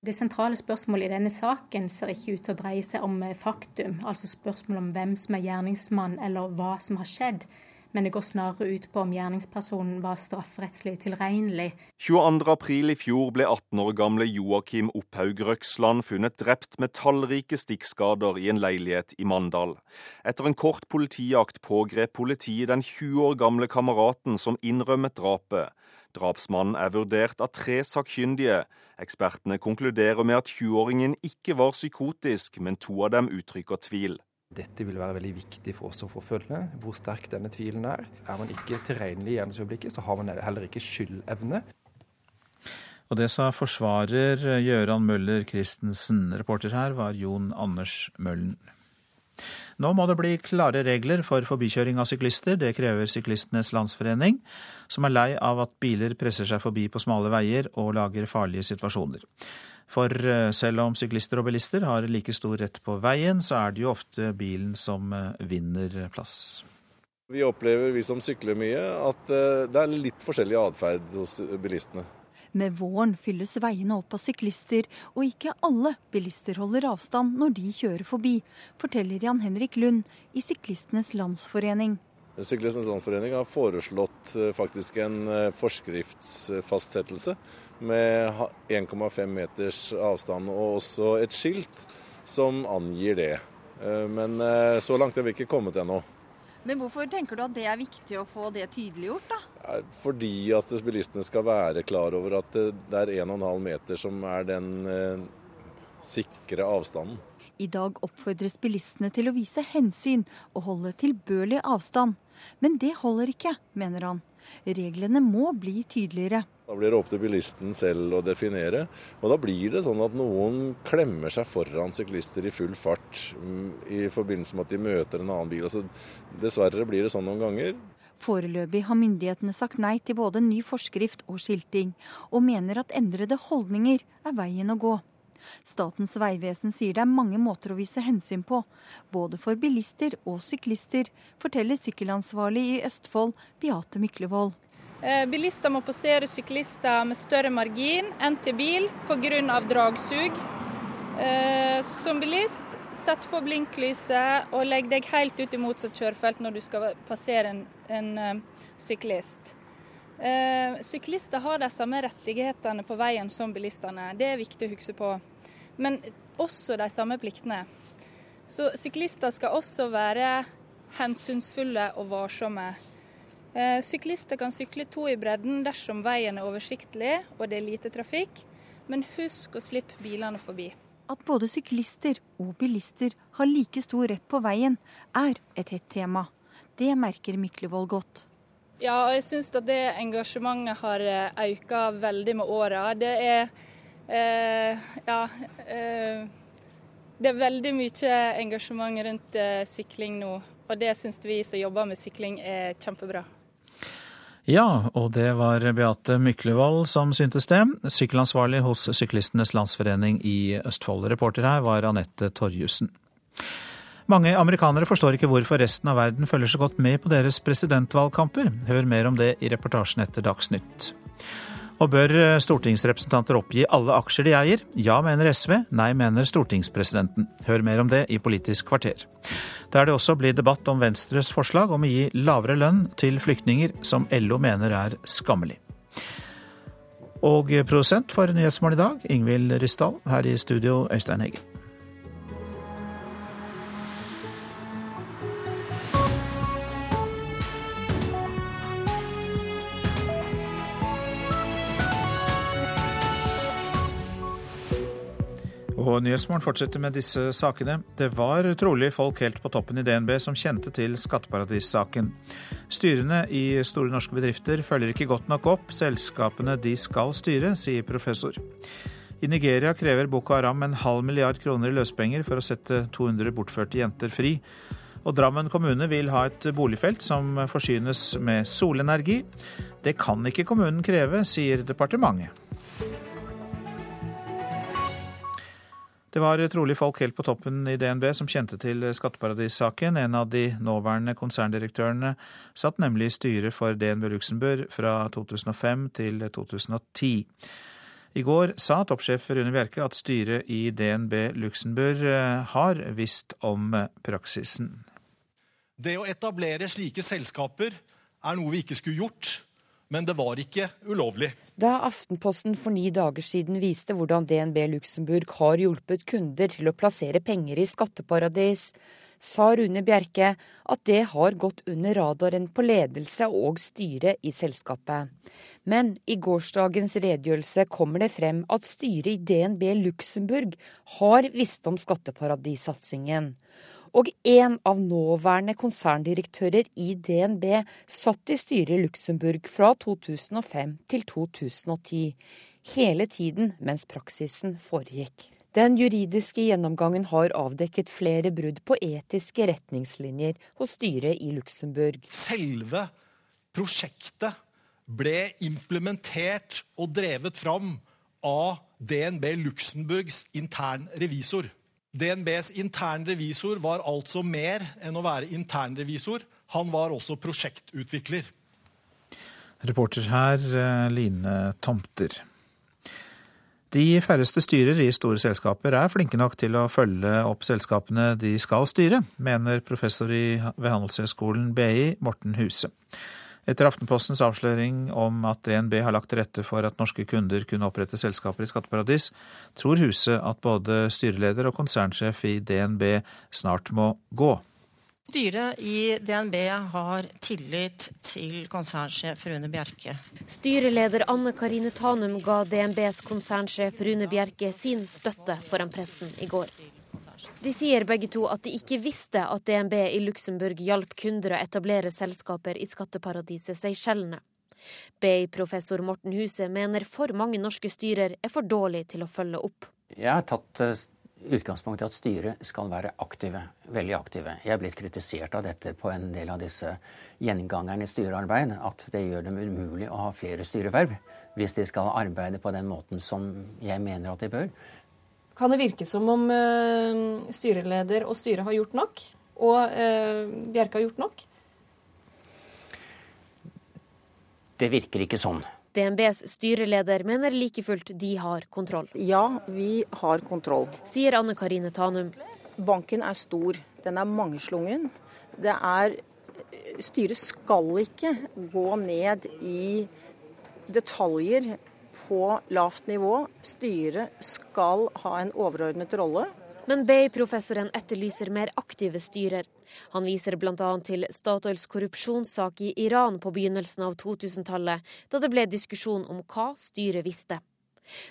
Det sentrale spørsmålet i denne saken ser ikke ut til å dreie seg om faktum, altså spørsmål om hvem som er gjerningsmann eller hva som har skjedd men det går snarere ut på om gjerningspersonen var strafferettslig tilregnelig. 22.4 i fjor ble 18 år gamle Joakim Opphaug Røksland funnet drept med tallrike stikkskader i en leilighet i Mandal. Etter en kort politijakt pågrep politiet den 20 år gamle kameraten som innrømmet drapet. Drapsmannen er vurdert av tre sakkyndige. Ekspertene konkluderer med at 20-åringen ikke var psykotisk, men to av dem uttrykker tvil. Dette vil være veldig viktig for oss å forfølge, hvor sterk denne tvilen er. Er man ikke tilregnelig i gjerningsøyeblikket, så har man heller ikke skyldevne. Og det sa forsvarer Gøran Møller Christensen. Reporter her var Jon Anders Møllen. Nå må det bli klare regler for forbikjøring av syklister. Det krever Syklistenes Landsforening, som er lei av at biler presser seg forbi på smale veier og lager farlige situasjoner. For eh, selv om syklister og bilister har like stor rett på veien, så er det jo ofte bilen som eh, vinner plass. Vi opplever, vi som sykler mye, at eh, det er litt forskjellig atferd hos bilistene. Med våren fylles veiene opp av syklister, og ikke alle bilister holder avstand når de kjører forbi, forteller Jan Henrik Lund i Syklistenes Landsforening. Syklistenes Landsforening har foreslått faktisk en forskriftsfastsettelse med 1,5 meters avstand, og også et skilt som angir det. Eh, men eh, så langt har vi ikke kommet ennå. Men hvorfor tenker du at det er viktig å få det tydeliggjort, da? Fordi at bilistene skal være klar over at det er 1,5 meter som er den eh, sikre avstanden. I dag oppfordres bilistene til å vise hensyn og holde tilbørlig avstand. Men det holder ikke, mener han. Reglene må bli tydeligere. Da blir det opp til bilisten selv å definere. Og da blir det sånn at noen klemmer seg foran syklister i full fart mm, i forbindelse med at de møter en annen bil. Altså, dessverre blir det sånn noen ganger. Foreløpig har myndighetene sagt nei til både ny forskrift og skilting, og mener at endrede holdninger er veien å gå. Statens vegvesen sier det er mange måter å vise hensyn på, både for bilister og syklister, forteller sykkelansvarlig i Østfold, Beate Myklevold. Eh, bilister må passere syklister med større margin enn til bil pga. dragsug. Eh, som bilist, sett på blinklyset og legg deg helt ut i motsatt kjørefelt når du skal passere en, en eh, syklist. Syklister har de samme rettighetene på veien som bilistene, det er viktig å huske på. Men også de samme pliktene. Så syklister skal også være hensynsfulle og varsomme. Eh, syklister kan sykle to i bredden dersom veien er oversiktlig og det er lite trafikk, men husk å slippe bilene forbi. At både syklister og bilister har like stor rett på veien, er et hett tema. Det merker Myklevold godt. Ja, og jeg syns at det engasjementet har eh, økt veldig med åra. Det er eh, ja eh, det er veldig mye engasjement rundt eh, sykling nå. Og det syns vi som jobber med sykling er kjempebra. Ja, og det var Beate Myklevold som syntes det. Sykkelansvarlig hos Syklistenes Landsforening i Østfold. Reporter her var Anette Torjussen. Mange amerikanere forstår ikke hvorfor resten av verden følger så godt med på deres presidentvalgkamper. Hør mer om det i reportasjen etter Dagsnytt. Og bør eh, stortingsrepresentanter oppgi alle aksjer de eier? Ja, mener SV. Nei, mener stortingspresidenten. Hør mer om det i Politisk kvarter. Der det også blir debatt om Venstres forslag om å gi lavere lønn til flyktninger, som LO mener er skammelig. Og produsent for Nyhetsmorgen i dag, Ingvild Ryssdal. Her i studio, Øystein Heggen. Og Nyhetsmorgen fortsetter med disse sakene. Det var trolig folk helt på toppen i DNB som kjente til skatteparadissaken. Styrene i store norske bedrifter følger ikke godt nok opp selskapene de skal styre, sier professor. I Nigeria krever Boko Haram en halv milliard kroner i løspenger for å sette 200 bortførte jenter fri. Og Drammen kommune vil ha et boligfelt som forsynes med solenergi. Det kan ikke kommunen kreve, sier departementet. Det var trolig folk helt på toppen i DNB som kjente til skatteparadissaken. En av de nåværende konserndirektørene satt nemlig i styret for DNB Luxembourg fra 2005 til 2010. I går sa toppsjef Rune Bjerke at styret i DNB Luxembourg eh, har visst om praksisen. Det å etablere slike selskaper er noe vi ikke skulle gjort men det var ikke ulovlig. Da Aftenposten for ni dager siden viste hvordan DNB Luxembourg har hjulpet kunder til å plassere penger i skatteparadis, sa Rune Bjerke at det har gått under radaren på ledelse og styre i selskapet. Men i gårsdagens redegjørelse kommer det frem at styret i DNB Luxembourg har visst om skatteparadissatsingen og en av nåværende konserndirektører i DNB satt i styret i Luxembourg fra 2005 til 2010, hele tiden mens praksisen foregikk. Den juridiske gjennomgangen har avdekket flere brudd på etiske retningslinjer hos styret i Luxembourg. Selve prosjektet ble implementert og drevet fram av DNB Luxembourgs intern revisor. DNBs internrevisor var altså mer enn å være internrevisor. Han var også prosjektutvikler. Reporter her, eh, Line Tomter. De færreste styrer i store selskaper er flinke nok til å følge opp selskapene de skal styre, mener professor ved Handelshøyskolen BI, Morten Huse. Etter Aftenpostens avsløring om at DNB har lagt til rette for at norske kunder kunne opprette selskaper i skatteparadis, tror Huset at både styreleder og konsernsjef i DNB snart må gå. Styret i DNB har tillit til konsernsjef Rune Bjerke. Styreleder Anne Karine Tanum ga DNBs konsernsjef Rune Bjerke sin støtte foran pressen i går. De sier begge to at de ikke visste at DNB i Luxembourg hjalp kunder å etablere selskaper i skatteparadiset Seychellene. BI-professor Morten Huset mener for mange norske styrer er for dårlige til å følge opp. Jeg har tatt eh, utgangspunkt i at styret skal være aktive, veldig aktive. Jeg er blitt kritisert av dette på en del av disse gjengangerne i styrearbeid, at det gjør dem umulig å ha flere styreverv hvis de skal arbeide på den måten som jeg mener at de bør. Kan det virke som om uh, styreleder og styret har gjort nok? Og uh, Bjerke har gjort nok? Det virker ikke sånn. DNBs styreleder mener like fullt de har kontroll. Ja, vi har kontroll. Sier Anne Karine Tanum. Banken er stor. Den er mangeslungen. Det er Styret skal ikke gå ned i detaljer på lavt nivå. Styret skal ha en overordnet rolle. Men Bay-professoren etterlyser mer aktive styrer. Han viser bl.a. til Statoils korrupsjonssak i Iran på begynnelsen av 2000-tallet, da det ble diskusjon om hva styret visste.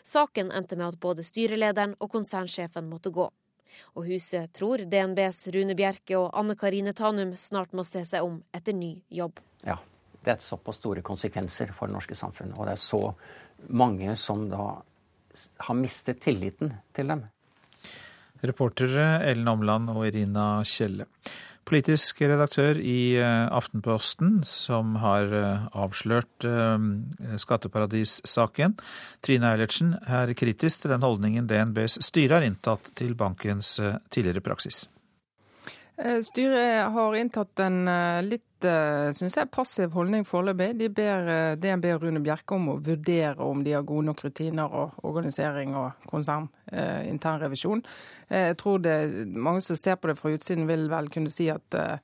Saken endte med at både styrelederen og konsernsjefen måtte gå. Og huset tror DNBs Rune Bjerke og Anne Karine Tanum snart må se seg om etter ny jobb. Ja, det er såpass store konsekvenser for det norske samfunnet. Og det er så mange som da har mistet tilliten til dem. Reportere Ellen Omland og Irina Kjelle. Politisk redaktør i eh, Aftenposten, som har eh, avslørt eh, skatteparadissaken. Trine Eilertsen er kritisk til den holdningen DNBs styre har inntatt til bankens tidligere praksis. Styret har inntatt en litt Eh, synes jeg, passiv holdning foreløpig. De ber eh, DNB og Rune Bjerke om å vurdere om de har gode nok rutiner og organisering og konsern, eh. Eh, jeg tror det, mange som ser på det fra utsiden vil vel kunne si at eh,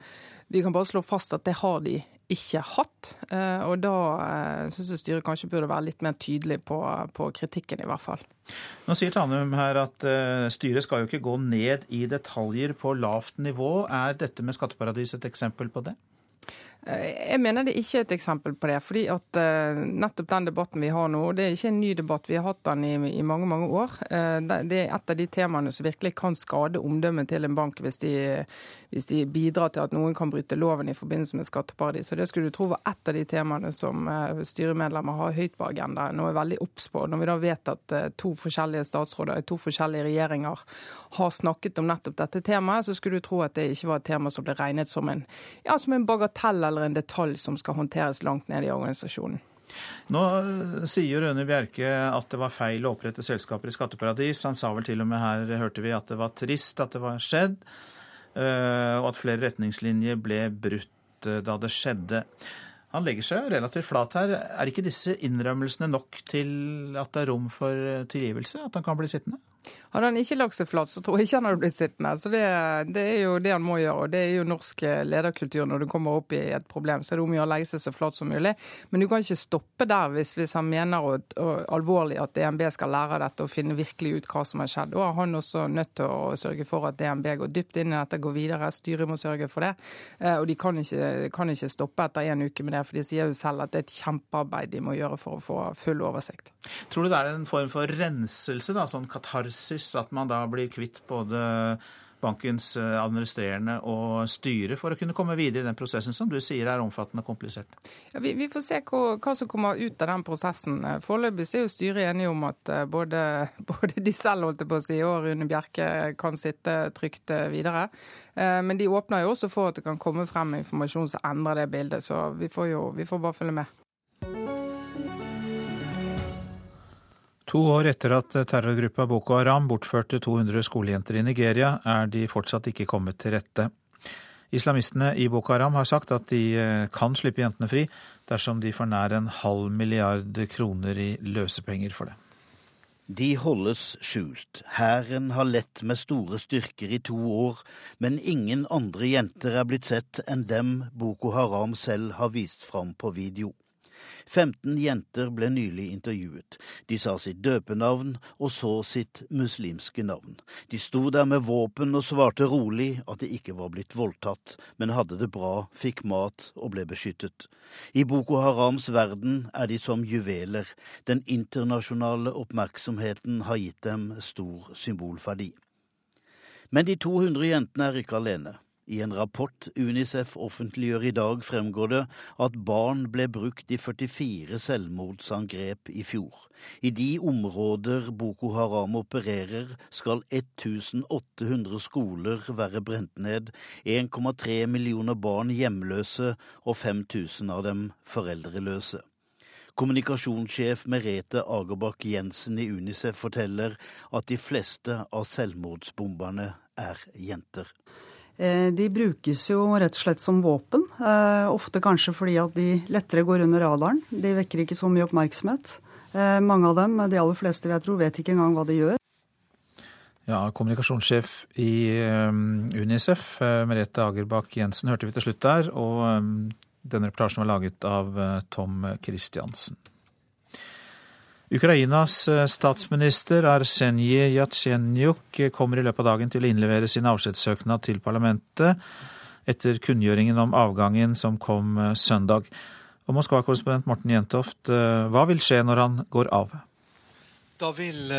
vi kan bare slå fast at det har de ikke hatt. Eh, og da eh, syns jeg styret kanskje burde være litt mer tydelig på, på, kritikken, i hvert fall. Nå sier Tanum her at styret skal jo ikke gå ned i detaljer på lavt nivå. Er dette med skatteparadis et eksempel på det? Eh, jeg mener det ikke er et eksempel på det. fordi at uh, nettopp den debatten vi har nå, det er ikke en ny debatt. Vi har hatt den i, i mange mange år. Uh, det er et av de temaene som virkelig kan skade omdømmet til en bank hvis de, hvis de, bidrar til at noen kan bryte loven i forbindelse med skatteparadis. Og Det skulle du tro var et av de temaene som styremedlemmer har høyt på agendaen og er veldig obs på. Når vi da vet at to forskjellige statsråder i to forskjellige regjeringer har snakket om nettopp dette temaet, så skulle du tro at det ikke var et tema som ble regnet som en, ja, som en bagatell eller en detalj som skal håndteres langt ned i organisasjonen. Nå sier Røne Bjerke at det var feil å opprette selskaper i skatteparadis. Han sa vel til og med her, hørte vi, at det var trist at det var skjedd, eh, og at flere retningslinjer ble brutt eh, da det skjedde. Han legger seg relativt flat her. Er ikke disse innrømmelsene nok til at det er rom for tilgivelse? At han kan bli sittende? Hadde han ikke lagt seg flat, så tror jeg ikke han hadde blitt sittende. Så det, det, er jo det han må gjøre. Og det er jo norsk lederkultur når du kommer opp i et problem. Så er det om å gjøre å legge seg så flat som mulig. Men du kan ikke stoppe der hvis, hvis han mener og, og, alvorlig at DNB skal lære dette og finne virkelig ut hva som har skjedd. Er han også nødt til å sørge for at DNB går dypt inn i dette, går videre. Styret må sørge for det. Eh, og de kan ikke, kan ikke stoppe etter en uke med det, for de sier jo selv at det er et kjempearbeid de må gjøre for å få full oversikt. Tror du det er en form for renselse, da, sånn katarsis? at man da blir kvitt både bankens eh, administrerende og styre for å kunne komme videre i den prosessen som du sier er omfattende og komplisert? Ja, vi, vi, får se hva, hva, som kommer ut av den prosessen. Foreløpig er jo styret enige om at eh, både, både, de selv holdt på å si, og Rune Bjerke kan sitte trygt eh, videre. Men de åpner jo også for at det kan komme frem informasjon som endrer det bildet. Så vi får jo vi får bare følge med. To år etter at terrorgruppa Boko Haram bortførte 200 skolejenter i Nigeria, er de fortsatt ikke kommet til rette. Islamistene i Boko Haram har sagt at de eh, kan slippe jentene fri dersom de får nær en halv milliard kroner i løsepenger for det. De holdes skjult. Hæren har lett med store styrker i to år, men ingen andre jenter er blitt sett enn dem Boko Haram selv har vist fram på video. 15 jenter ble nylig intervjuet. De sa sitt døpenavn og så sitt muslimske navn. De sto der med våpen og svarte rolig at de ikke var blitt voldtatt, men hadde det bra, fikk mat og ble beskyttet. I Boko Harams verden er de som juveler. Den internasjonale oppmerksomheten har gitt dem stor symbolverdi. Men de 200 jentene er ikke alene. I en rapport Unicef offentliggjør i dag, fremgår det at barn ble brukt i 44 selvmordsangrep i fjor. I de områder Boko Haram opererer, skal 1800 skoler være brent ned, 1,3 millioner barn hjemløse og 5000 av dem foreldreløse. Kommunikasjonssjef Merete Agerbakk Jensen i Unicef forteller at de fleste av selvmordsbomberne er jenter. Eh, de brukes jo rett og slett som våpen. Eh, ofte kanskje fordi at de lettere går under radaren. De vekker ikke så mye oppmerksomhet. Eh, mange av dem, de aller fleste vil jeg tro, vet ikke engang hva de gjør. Ja, Kommunikasjonssjef i Unicef, Merete Agerbakk Jensen, hørte vi til slutt der. Og denne reportasjen var laget av Tom Christiansen. Ukrainas eh, statsminister Arsenij Jatsjenjuk kommer i løpet av dagen til å innlevere sin avskjedssøknad til parlamentet etter kunngjøringen om avgangen som kom eh, søndag. Og Moskva-korrespondent Morten Jentoft, eh, hva vil skje når han går av? Da vil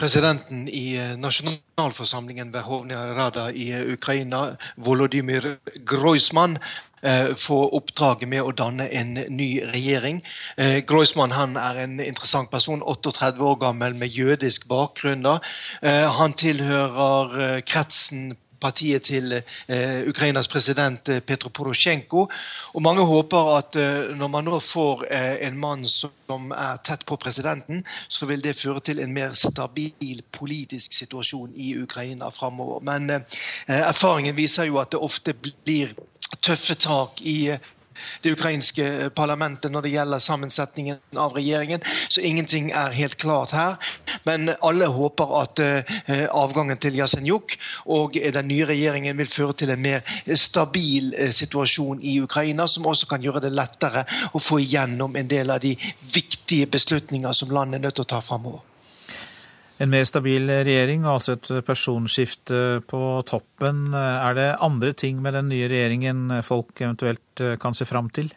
presidenten i nasjonalforsamlingen ved Hovnia Rada i Ukraina, Volodymyr Groisman, Eh, få oppdraget med å danne en ny regjering. Eh, Groismann han er en interessant person, 38 år gammel med jødisk bakgrunn. Da. Eh, han tilhører kretsen partiet til eh, Ukrainas president eh, Petro Porosjenko. Og mange håper at eh, når man nå får en mann som er tett på presidenten, så vil det føre til en mer stabil politisk situasjon i Ukraina framover. Men erfaringen viser jo at det ofte blir tøffe tak i det ukrainske parlamentet når det gjelder sammensetningen av regjeringen. Så ingenting er helt klart her. Men alle håper at uh, avgangen til Jasenjuk og den nye regjeringen vil føre til en mer stabil uh, situasjon i Ukraina, som også kan gjøre det lettere å få igjennom en del av de viktige beslutninger som landet er nødt til å ta framover. En mer stabil regjering og altså et personskifte på toppen. Er det andre ting med den nye regjeringen folk eventuelt kan se fram til?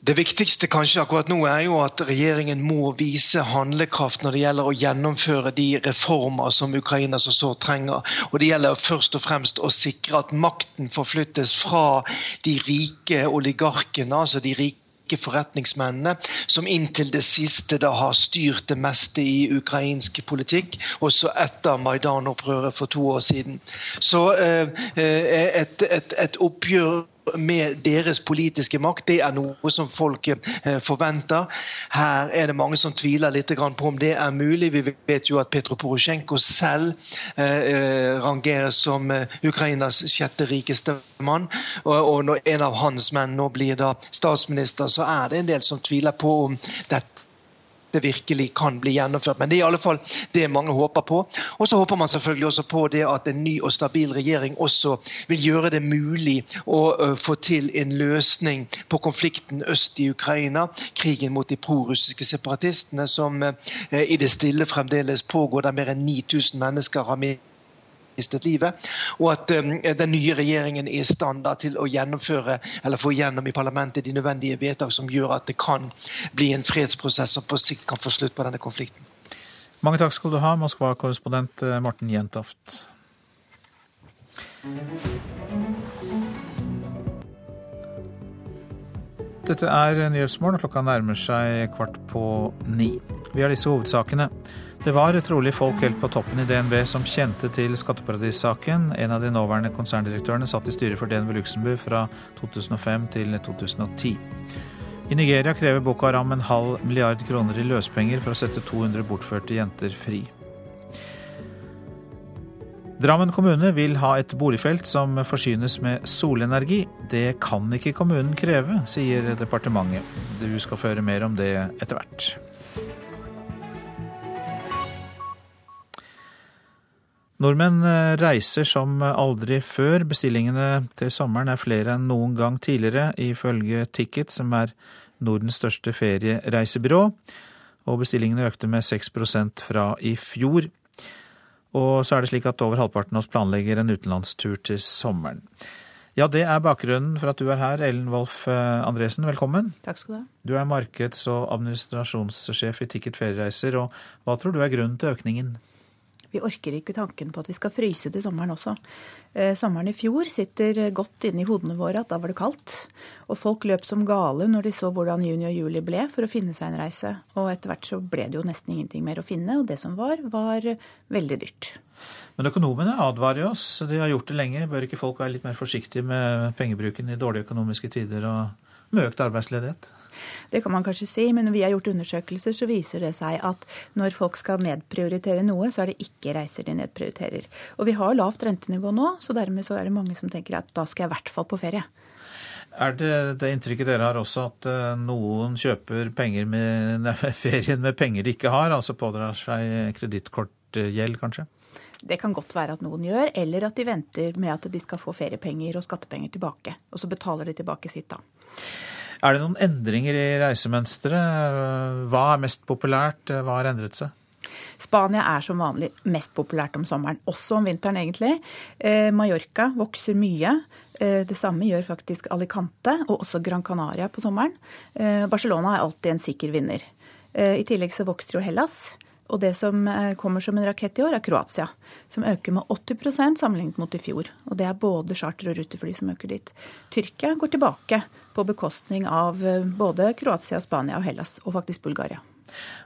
Det viktigste kanskje akkurat nå er jo at regjeringen må vise handlekraft når det gjelder å gjennomføre de reformer som Ukraina så sårt trenger. Og Det gjelder først og fremst å sikre at makten forflyttes fra de rike oligarkene, altså de rike rike forretningsmennene som inntil det siste da har styrt det meste i ukrainsk politikk, også etter Maidan-opprøret for to år siden. Så eh, eh et, et, et oppgjør med deres politiske makt. Det er noe som folk eh, forventer. Her er det mange som tviler litt på om det er mulig. Vi vet jo at Petro Porosjenko selv eh, eh, rangeres som Ukrainas sjette rikeste mann. Og når en av hans menn nå blir da statsminister, så er det en del som tviler på om dette det virkelig kan bli gjennomført. Men det er i alle fall det mange håper på. Og så håper man selvfølgelig også på det at en ny og stabil regjering også vil gjøre det mulig å få til en løsning på konflikten øst i Ukraina. Krigen mot de prorussiske separatistene som i det stille fremdeles pågår, der mer enn 9000 mennesker har mistet mistet livet, og at um, den nye regjeringen er i stand til å gjennomføre eller få gjennom i parlamentet de nødvendige vedtak som gjør at det kan bli en fredsprosess som på sikt kan få slutt på denne konflikten. Mange takk skal du ha, Moskva-korrespondent eh, Morten Jentoft. Dette er Nyhetsmorgen, og klokka nærmer seg kvart på ni. Vi har disse hovedsakene. Det var trolig folk helt på toppen i DNB som kjente til skatteparadissaken. En av de nåværende konserndirektørene satt i styret for DNB Luxembourg fra 2005 til 2010. I Nigeria krever Boko Haram en halv milliard kroner i løspenger for å sette 200 bortførte jenter fri. Drammen kommune vil ha et boligfelt som forsynes med solenergi. Det kan ikke kommunen kreve, sier departementet. Du skal føre mer om det etter hvert. Nordmenn eh, reiser som aldri før. Bestillingene til sommeren er flere enn noen gang tidligere, ifølge Ticket, som er Nordens største feriereisebyrå. Og bestillingene økte med 6% fra i fjor. Og så er det slik at over halvparten av oss planlegger en utenlandstur til sommeren. Ja, det er bakgrunnen for at du er her, Ellen Wolff eh, Andresen. Velkommen. Takk skal Du ha. Du er markeds- og administrasjonssjef i Ticket feriereiser. Og hva tror du er grunnen til økningen? Vi orker ikke tanken på at vi skal fryse til sommeren også. Eh, sommeren i fjor sitter godt inne i hodene våre at da var det kaldt. Og folk løp som gale når de så hvordan juni og juli ble for å finne seg en reise. Og etter hvert så ble det jo nesten ingenting mer å finne, og det som var, var veldig dyrt. Men økonomene advarer oss, de har gjort det lenge. Bør ikke folk være litt mer forsiktige med pengebruken i dårlige økonomiske tider og med økt arbeidsledighet? Det kan man kanskje si, men når vi har gjort undersøkelser, så viser det seg at når folk skal nedprioritere noe, så er det ikke reiser de nedprioriterer. Og vi har lavt rentenivå nå, så dermed så er det mange som tenker at da skal jeg i hvert fall på ferie. Er det det inntrykket dere har også, at eh, noen kjøper penger med, nei, ferien med penger de ikke har, altså pådrar seg kredittkortgjeld, kanskje? Det kan godt være at noen gjør, eller at de venter med at de skal få feriepenger og skattepenger tilbake. Og så betaler de tilbake sitt da. Er det noen endringer i reisemønsteret? Hva er mest populært? Hva har endret seg? Spania er som vanlig mest populært om sommeren, også om vinteren egentlig. Eh, Mallorca vokser mye. Eh, det samme gjør faktisk Alicante og også Gran Canaria på sommeren. Eh, Barcelona er alltid en sikker vinner. I tillegg så vokser jo Hellas. Og det som kommer som en rakett i år, er Kroatia, som øker med 80% sammenlignet mot i fjor. Og det er både charter- og rutefly som øker dit. Tyrkia går tilbake på bekostning av eh, både Kroatia, Spania og Hellas, og faktisk Bulgaria.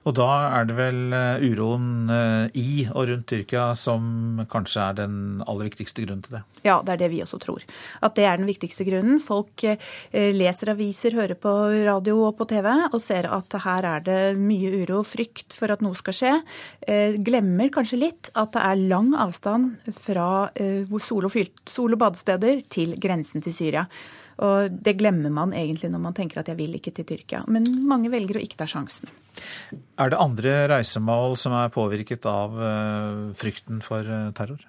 Og da er det vel eh, uroen eh, i og rundt Tyrkia som kanskje er den aller viktigste grunnen til det? Ja, det er det vi også tror. At det er den viktigste grunnen. Folk leser aviser, hører på radio og på TV og ser at her er det mye uro, frykt for at noe skal skje. Glemmer kanskje litt at det er lang avstand fra sol og badesteder til grensen til Syria. Og det glemmer man egentlig når man tenker at jeg vil ikke til Tyrkia. Men mange velger å ikke ta sjansen. Er det andre reisemål som er påvirket av eh, frykten for eh, terror?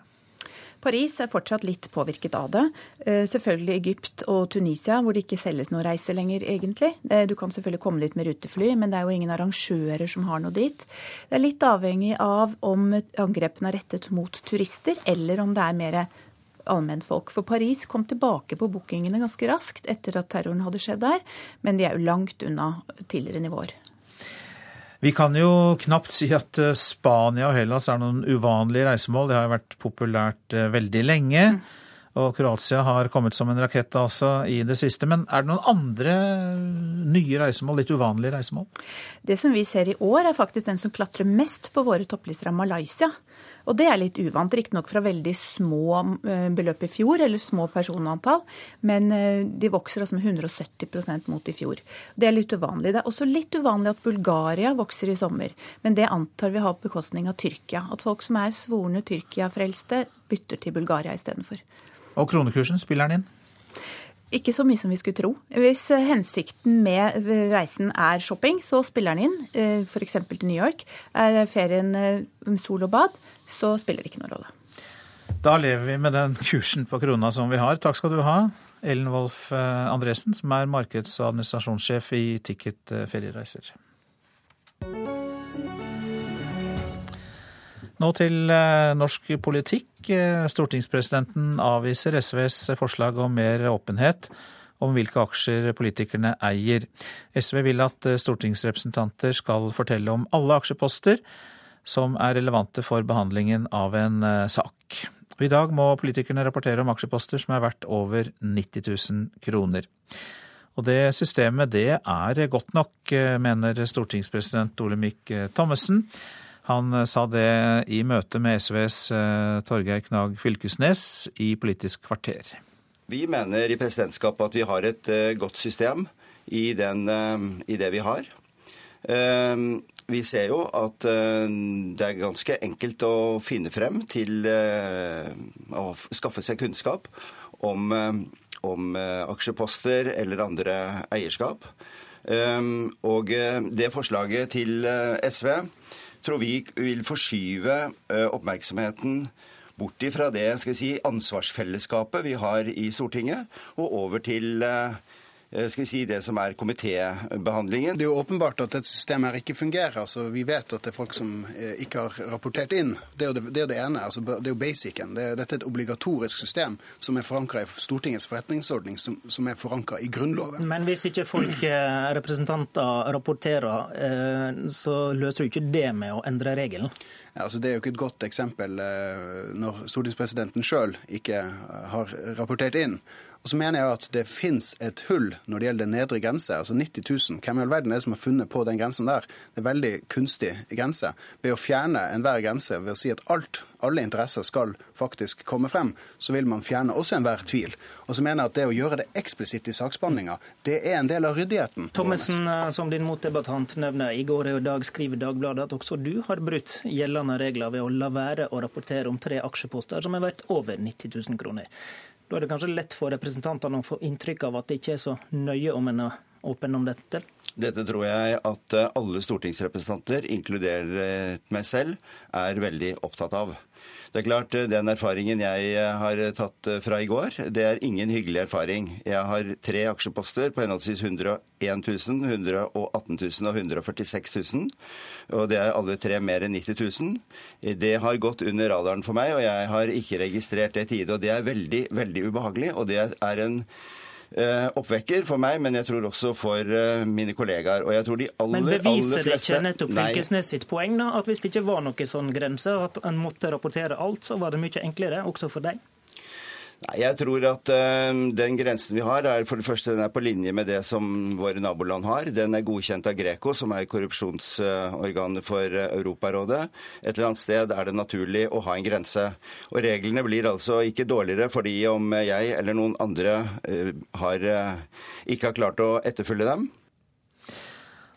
Paris er fortsatt litt påvirket av det. Eh, selvfølgelig Egypt og Tunisia, hvor det ikke selges noe reise lenger, egentlig. Du kan selvfølgelig komme dit med rutefly, men det er jo ingen arrangører som har noe dit. Det er litt avhengig av om angrepene er rettet mot turister, eller om det er mer allmennfolk. For Paris kom tilbake på bookingene ganske raskt etter at terroren hadde skjedd der, men de er jo langt unna tidligere nivåer. Vi kan jo knapt si at eh, Spania og Hellas er noen uvanlige reisemål. Det har jo vært populært eh, veldig lenge. Mm. Og Kroatia har kommet som en rakett altså i det siste. Men er det noen andre nye reisemål, litt uvanlige reisemål? Det som vi ser i år, er faktisk den som klatrer mest på våre topplister, av Malaysia. Og det er litt uvant, riktignok fra veldig små eh, beløp i fjor, eller små personantall, men eh, de vokser altså med 170% mot i fjor. Det er litt uvanlig. Det er også litt uvanlig at Bulgaria vokser i sommer, men det antar vi har på bekostning av Tyrkia. At folk som er svorne Tyrkia-frelste, bytter til Bulgaria istedenfor. Og kronekursen, spiller den inn? Ikke så mye som vi skulle tro. Hvis eh, hensikten med reisen er shopping, så spiller den inn. F.eks. til New York. Er ferien sol og bad, så spiller det ikke noen rolle. Da lever vi med den kursen på krona som vi har. Takk skal du ha, Ellen Wolff eh, Andresen, som er markeds- og administrasjonssjef i Ticket eh, feriereiser. Nå til eh, norsk politikk. Stortingspresidenten avviser SVs forslag om mer åpenhet om hvilke aksjer politikerne eier. SV vil at stortingsrepresentanter skal fortelle om alle aksjeposter som er relevante for behandlingen av en eh, sak. I dag må politikerne rapportere om aksjeposter som er verdt over 90 000 kroner. Og det systemet det er godt nok, eh, mener stortingspresident Olemic eh, Thommessen. Han sa det i møte med SVs Torgeir Knag Fylkesnes i Politisk kvarter. Vi mener i presidentskapet at vi har et godt system i, den, i det vi har. Vi ser jo at eh, det er ganske enkelt å finne frem til eh, å skaffe seg kunnskap om, eh, om aksjeposter eller andre eierskap. Og det forslaget til SV tror vi vil forskyve oppmerksomheten bort ifra det si, ansvarsfellesskapet vi har i Stortinget, og over til Eh, skal vi si, det som er komitébehandlingen. Det er jo åpenbart at dette systemet her ikke fungerer. altså Vi vet at det er folk som eh, ikke har rapportert inn. Det er jo det, det, er det ene. altså Det er jo basicen. Det er, dette er et obligatorisk system som er forankra i Stortingets forretningsordning, som, som er forankra i Grunnloven. Men hvis ikke folk, eh, representanter, rapporterer, så løser du ikke det med å endre regelen? Ja, altså det er jo ikke et godt eksempel når stortingspresidenten sjøl ikke har rapportert inn. Og så mener jeg at det fins et hull når det gjelder nedre grense. Altså 90 000. Hvem i all verden er det som har funnet på den grensen der? Det er veldig kunstig grense. Ved å fjerne enhver grense, ved å si at alt, alle interesser skal faktisk komme frem, så vil man fjerne også enhver tvil. Og så mener jeg at det å gjøre det eksplisitt i saksbehandlinga, det er en del av ryddigheten. Thommessen, eh, som din motdebattant nevner, i går og i dag skriver Dagbladet at også du har brutt gjeldende regler ved å la være å rapportere om tre aksjeposter som er verdt over 90 000 kroner. Da er det kanskje lett for representantene å få inntrykk av at det ikke er så nøye om en er åpen om dette? Dette tror jeg at alle stortingsrepresentanter, inkludert meg selv, er veldig opptatt av. Det er klart, eh, Den erfaringen jeg eh, har tatt eh, fra i går, det er ingen hyggelig erfaring. Jeg har tre aksjeposter på henholdsvis 101 000, 118 000 og 146 000. Og det er alle tre mer enn 90 000. Det har gått under radaren for meg, og jeg har ikke registrert det i tide. Og det er veldig, veldig ubehagelig. og det er en oppvekker for meg, men jeg tror også for eh, mine kollegaer. Og jeg tror de aller, men beviser aller fleste det ikke nettopp Fylkesnes sitt poeng, da, at hvis det ikke var noen sånn grense, at en måtte rapportere alt, så var det mye enklere, også for deg? Nei, Jeg tror at uh, den grensen vi har, er for det første den er på linje med det som våre naboland har. Den er godkjent av Greco, som er korrupsjonsorganet for Europarådet. Et eller annet sted er det naturlig å ha en grense. Og reglene blir altså ikke dårligere fordi om jeg eller noen andre uh, har, uh, ikke har klart å etterfølge dem.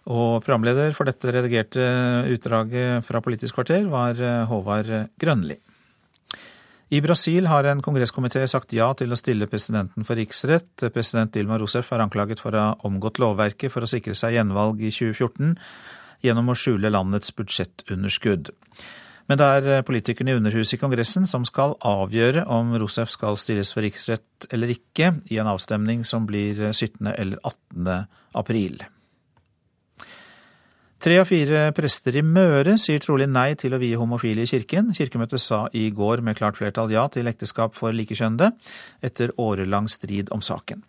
Og programleder for dette redigerte utdraget fra Politisk kvarter var Håvard Grønli. I Brasil har en kongresskomité sagt ja til å stille presidenten for riksrett. President Dilma Rousef er anklaget for å ha omgått lovverket for å sikre seg gjenvalg i 2014 gjennom å skjule landets budsjettunderskudd. Men det er politikerne i Underhuset i Kongressen som skal avgjøre om Rousef skal stilles for riksrett eller ikke, i en avstemning som blir 17. eller 18. april. Tre av fire prester i Møre sier trolig nei til å vie homofile i kirken. Kirkemøtet sa i går med klart flertall ja til ekteskap for likekjønnede, etter årelang strid om saken.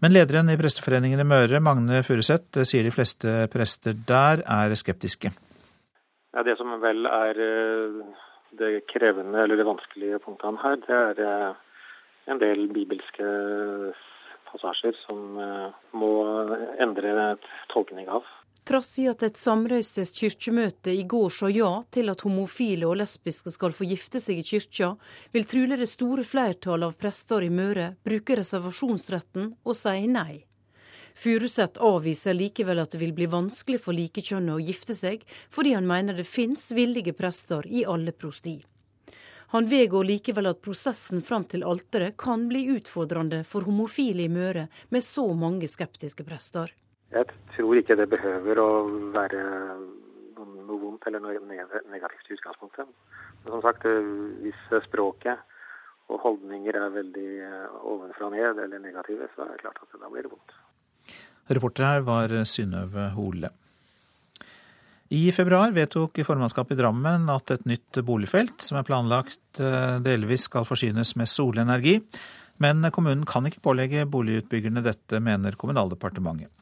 Men lederen i Presteforeningen i Møre, Magne Furuseth, sier de fleste prester der er skeptiske. Ja, det som vel er eh, det krevende eller det vanskelige punktet her, det er eh, en del bibelske passasjer som eh, må endre tolkning av. Trass i at et samrøystes kirkemøte i går sa ja til at homofile og lesbiske skal få gifte seg i kyrkja, vil trolig det store flertallet av prester i Møre bruke reservasjonsretten og si nei. Furuseth avviser likevel at det vil bli vanskelig for likekjønnet å gifte seg, fordi han mener det finnes villige prester i alle prosti. Han vedgår likevel at prosessen fram til alteret kan bli utfordrende for homofile i Møre med så mange skeptiske prester. Jeg tror ikke det behøver å være noe vondt eller noe negativt i utgangspunktet. Men som sagt, eh, hvis språket og holdninger er veldig eh, ovenfra og ned eller negative, så er det klart at da blir det vondt. Reporter her var Synnøve Hole. I februar vedtok formannskapet i Drammen at et nytt boligfelt som er planlagt, eh, delvis skal forsynes med solenergi. Men kommunen kan ikke pålegge boligutbyggerne dette, mener Kommunaldepartementet.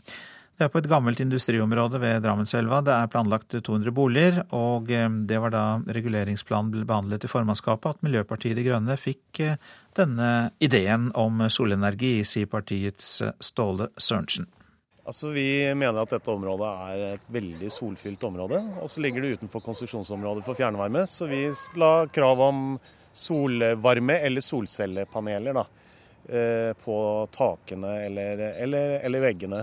Det er på et gammelt industriområde ved Drammenselva. Det er planlagt 200 boliger, og eh, det var da reguleringsplanen ble behandlet i formannskapet at Miljøpartiet De Grønne fikk eh, denne ideen om solenergi, sier partiets eh, Ståle Sørensen. Altså, Vi mener at dette området er et veldig solfylt område. Og så ligger det utenfor konsesjonsområdet for fjernvarme, så vi la krav om solvarme eller solcellepaneler da, på takene eller, eller, eller veggene.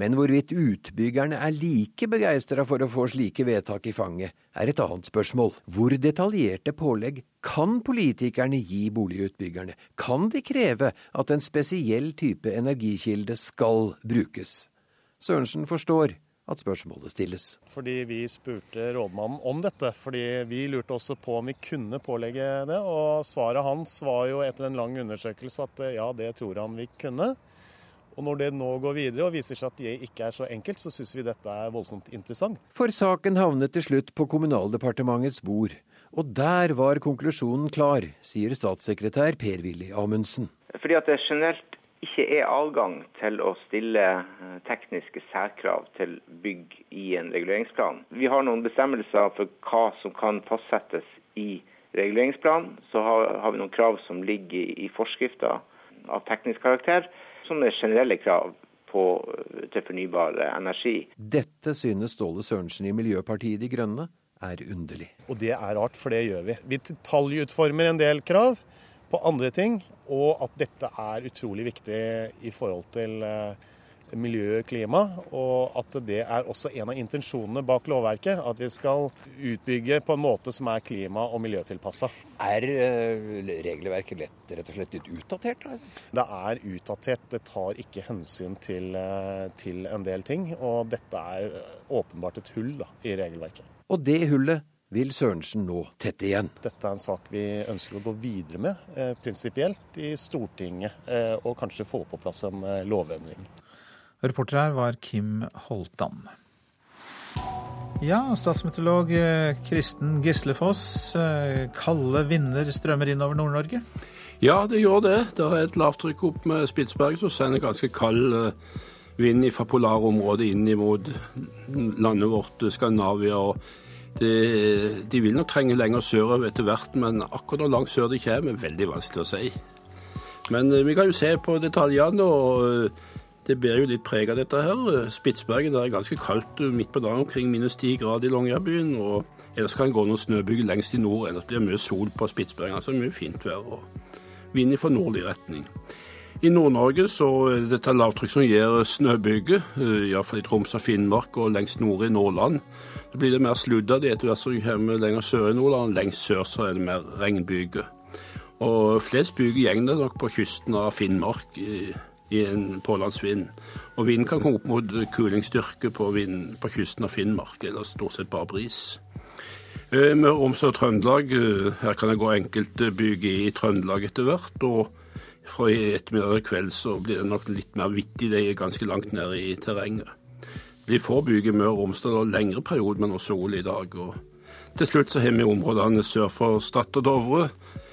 Men hvorvidt utbyggerne er like begeistra for å få slike vedtak i fanget, er et annet spørsmål. Hvor detaljerte pålegg kan politikerne gi boligutbyggerne? Kan de kreve at en spesiell type energikilde skal brukes? Sørensen forstår at spørsmålet stilles. Fordi vi spurte rådmannen om dette. Fordi vi lurte også på om vi kunne pålegge det. Og svaret hans var jo etter en lang undersøkelse at ja, det tror han vi kunne. Og når det nå går videre og viser seg at det ikke er så enkelt, så syns vi dette er voldsomt interessant. For saken havnet til slutt på Kommunaldepartementets bord. Og der var konklusjonen klar, sier statssekretær Per-Willy Amundsen. Fordi at det generelt ikke er adgang til å stille eh, tekniske særkrav til bygg i en reguleringsplan. Vi har noen bestemmelser for hva som kan fastsettes i reguleringsplanen. Så har, har vi noen krav som ligger i forskrifter av teknisk karakter sånne generelle krav på, til fornybar energi. Dette synes Ståle Sørensen i Miljøpartiet De Grønne er underlig. Og det er rart, for det gjør vi. Vi detaljutformer en del krav på andre ting, og at dette er utrolig viktig i forhold til uh, miljø og klima, og at det er også en av intensjonene bak lovverket. At vi skal utbygge på en måte som er klima- og miljøtilpassa. Er eh, regelverket lett, rett og slett litt utdatert? Da? Det er utdatert. Det tar ikke hensyn til, eh, til en del ting. Og dette er åpenbart et hull da, i regelverket. Og det hullet vil Sørensen nå tette igjen. Dette er en sak vi ønsker å gå videre med eh, prinsipielt i Stortinget, eh, og kanskje få på plass en eh, lovendring. Reporter her var Kim Holtan. Ja, statsmeteorolog eh, Kristen Gislefoss. Eh, kalde vinder strømmer inn over Nord-Norge? Ja, det gjør det. Det er et lavtrykk opp med Spitsberg som sender ganske kald eh, vind fra polarområdet inn mot landet vårt, Skandinavia. det, De vil nok trenge lenger sørover etter hvert, men akkurat hvor langt sør de kommer, er veldig vanskelig å si. Men vi kan jo se på detaljene. og det bærer jo litt preg av dette her. Spitsbergen er ganske kaldt midt på dagen, omkring minus ti grader i Longyearbyen. Og ellers kan det gå noen snøbyger lengst i nord. Ellers blir det mye sol på Spitsbergen. Altså mye fint vær og vind fra nordlig retning. I Nord-Norge så er dette lavtrykk som gir snøbyger, eh, iallfall i Troms og Finnmark og lengst nord i Nordland. Da blir det mer sludd av det etter hvert som du kommer lenger sør i Nordland. Lengst sør så er det mer regnbyger. Og flest byger går nok på kysten av Finnmark i en pålandsvind. Og vinden kan komme opp mot kulingsstyrke på, vind, på kysten av Finnmark, eller stort sett bare bris. Vi Møre og Trøndelag, eh, her kan det gå enkelte bygge i Trøndelag etter hvert. og fra i ettermiddag og kveld så blir det nok litt mer vittig, det er ganske langt ned i terrenget. Vi får bygge i Møre og Romsdal og lengre periode med noe sol i dag. og Til slutt så har vi områdene sør for Stad og Dovre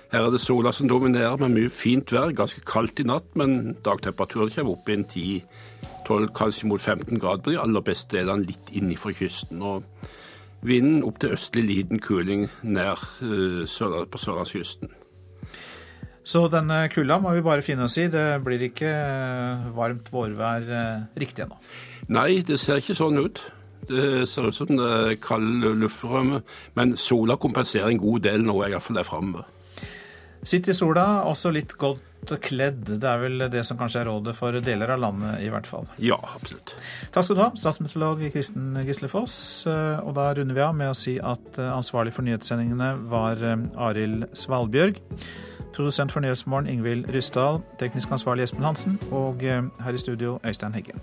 her er det sola som dominerer, med mye fint vær. Ganske kaldt i natt, men dagtemperaturen kommer opp i en 10-12, kanskje mot 15 grader på de aller beste delene, litt innenfor kysten. Og vinden opp til østlig liten kuling nær uh, på sørlandskysten. Så denne kulda må vi bare finne oss i. Det blir ikke eh, varmt vårvær uh, riktig ennå? Nei, det ser ikke sånn ut. Det ser ut som det er kald luftstrømme, men sola kompenserer en god del nå, iallfall er framme. Sitt i sola, også litt godt kledd. Det er vel det som kanskje er rådet for deler av landet, i hvert fall. Ja, absolutt. Takk skal du ha, statsmeteorolog Kristen Gislefoss. Og da runder vi av med å si at ansvarlig for nyhetssendingene var Arild Svalbjørg. Produsent for Nyhetsmorgen Ingvild Ryssdal. Teknisk ansvarlig Espen Hansen. Og her i studio Øystein Heggen.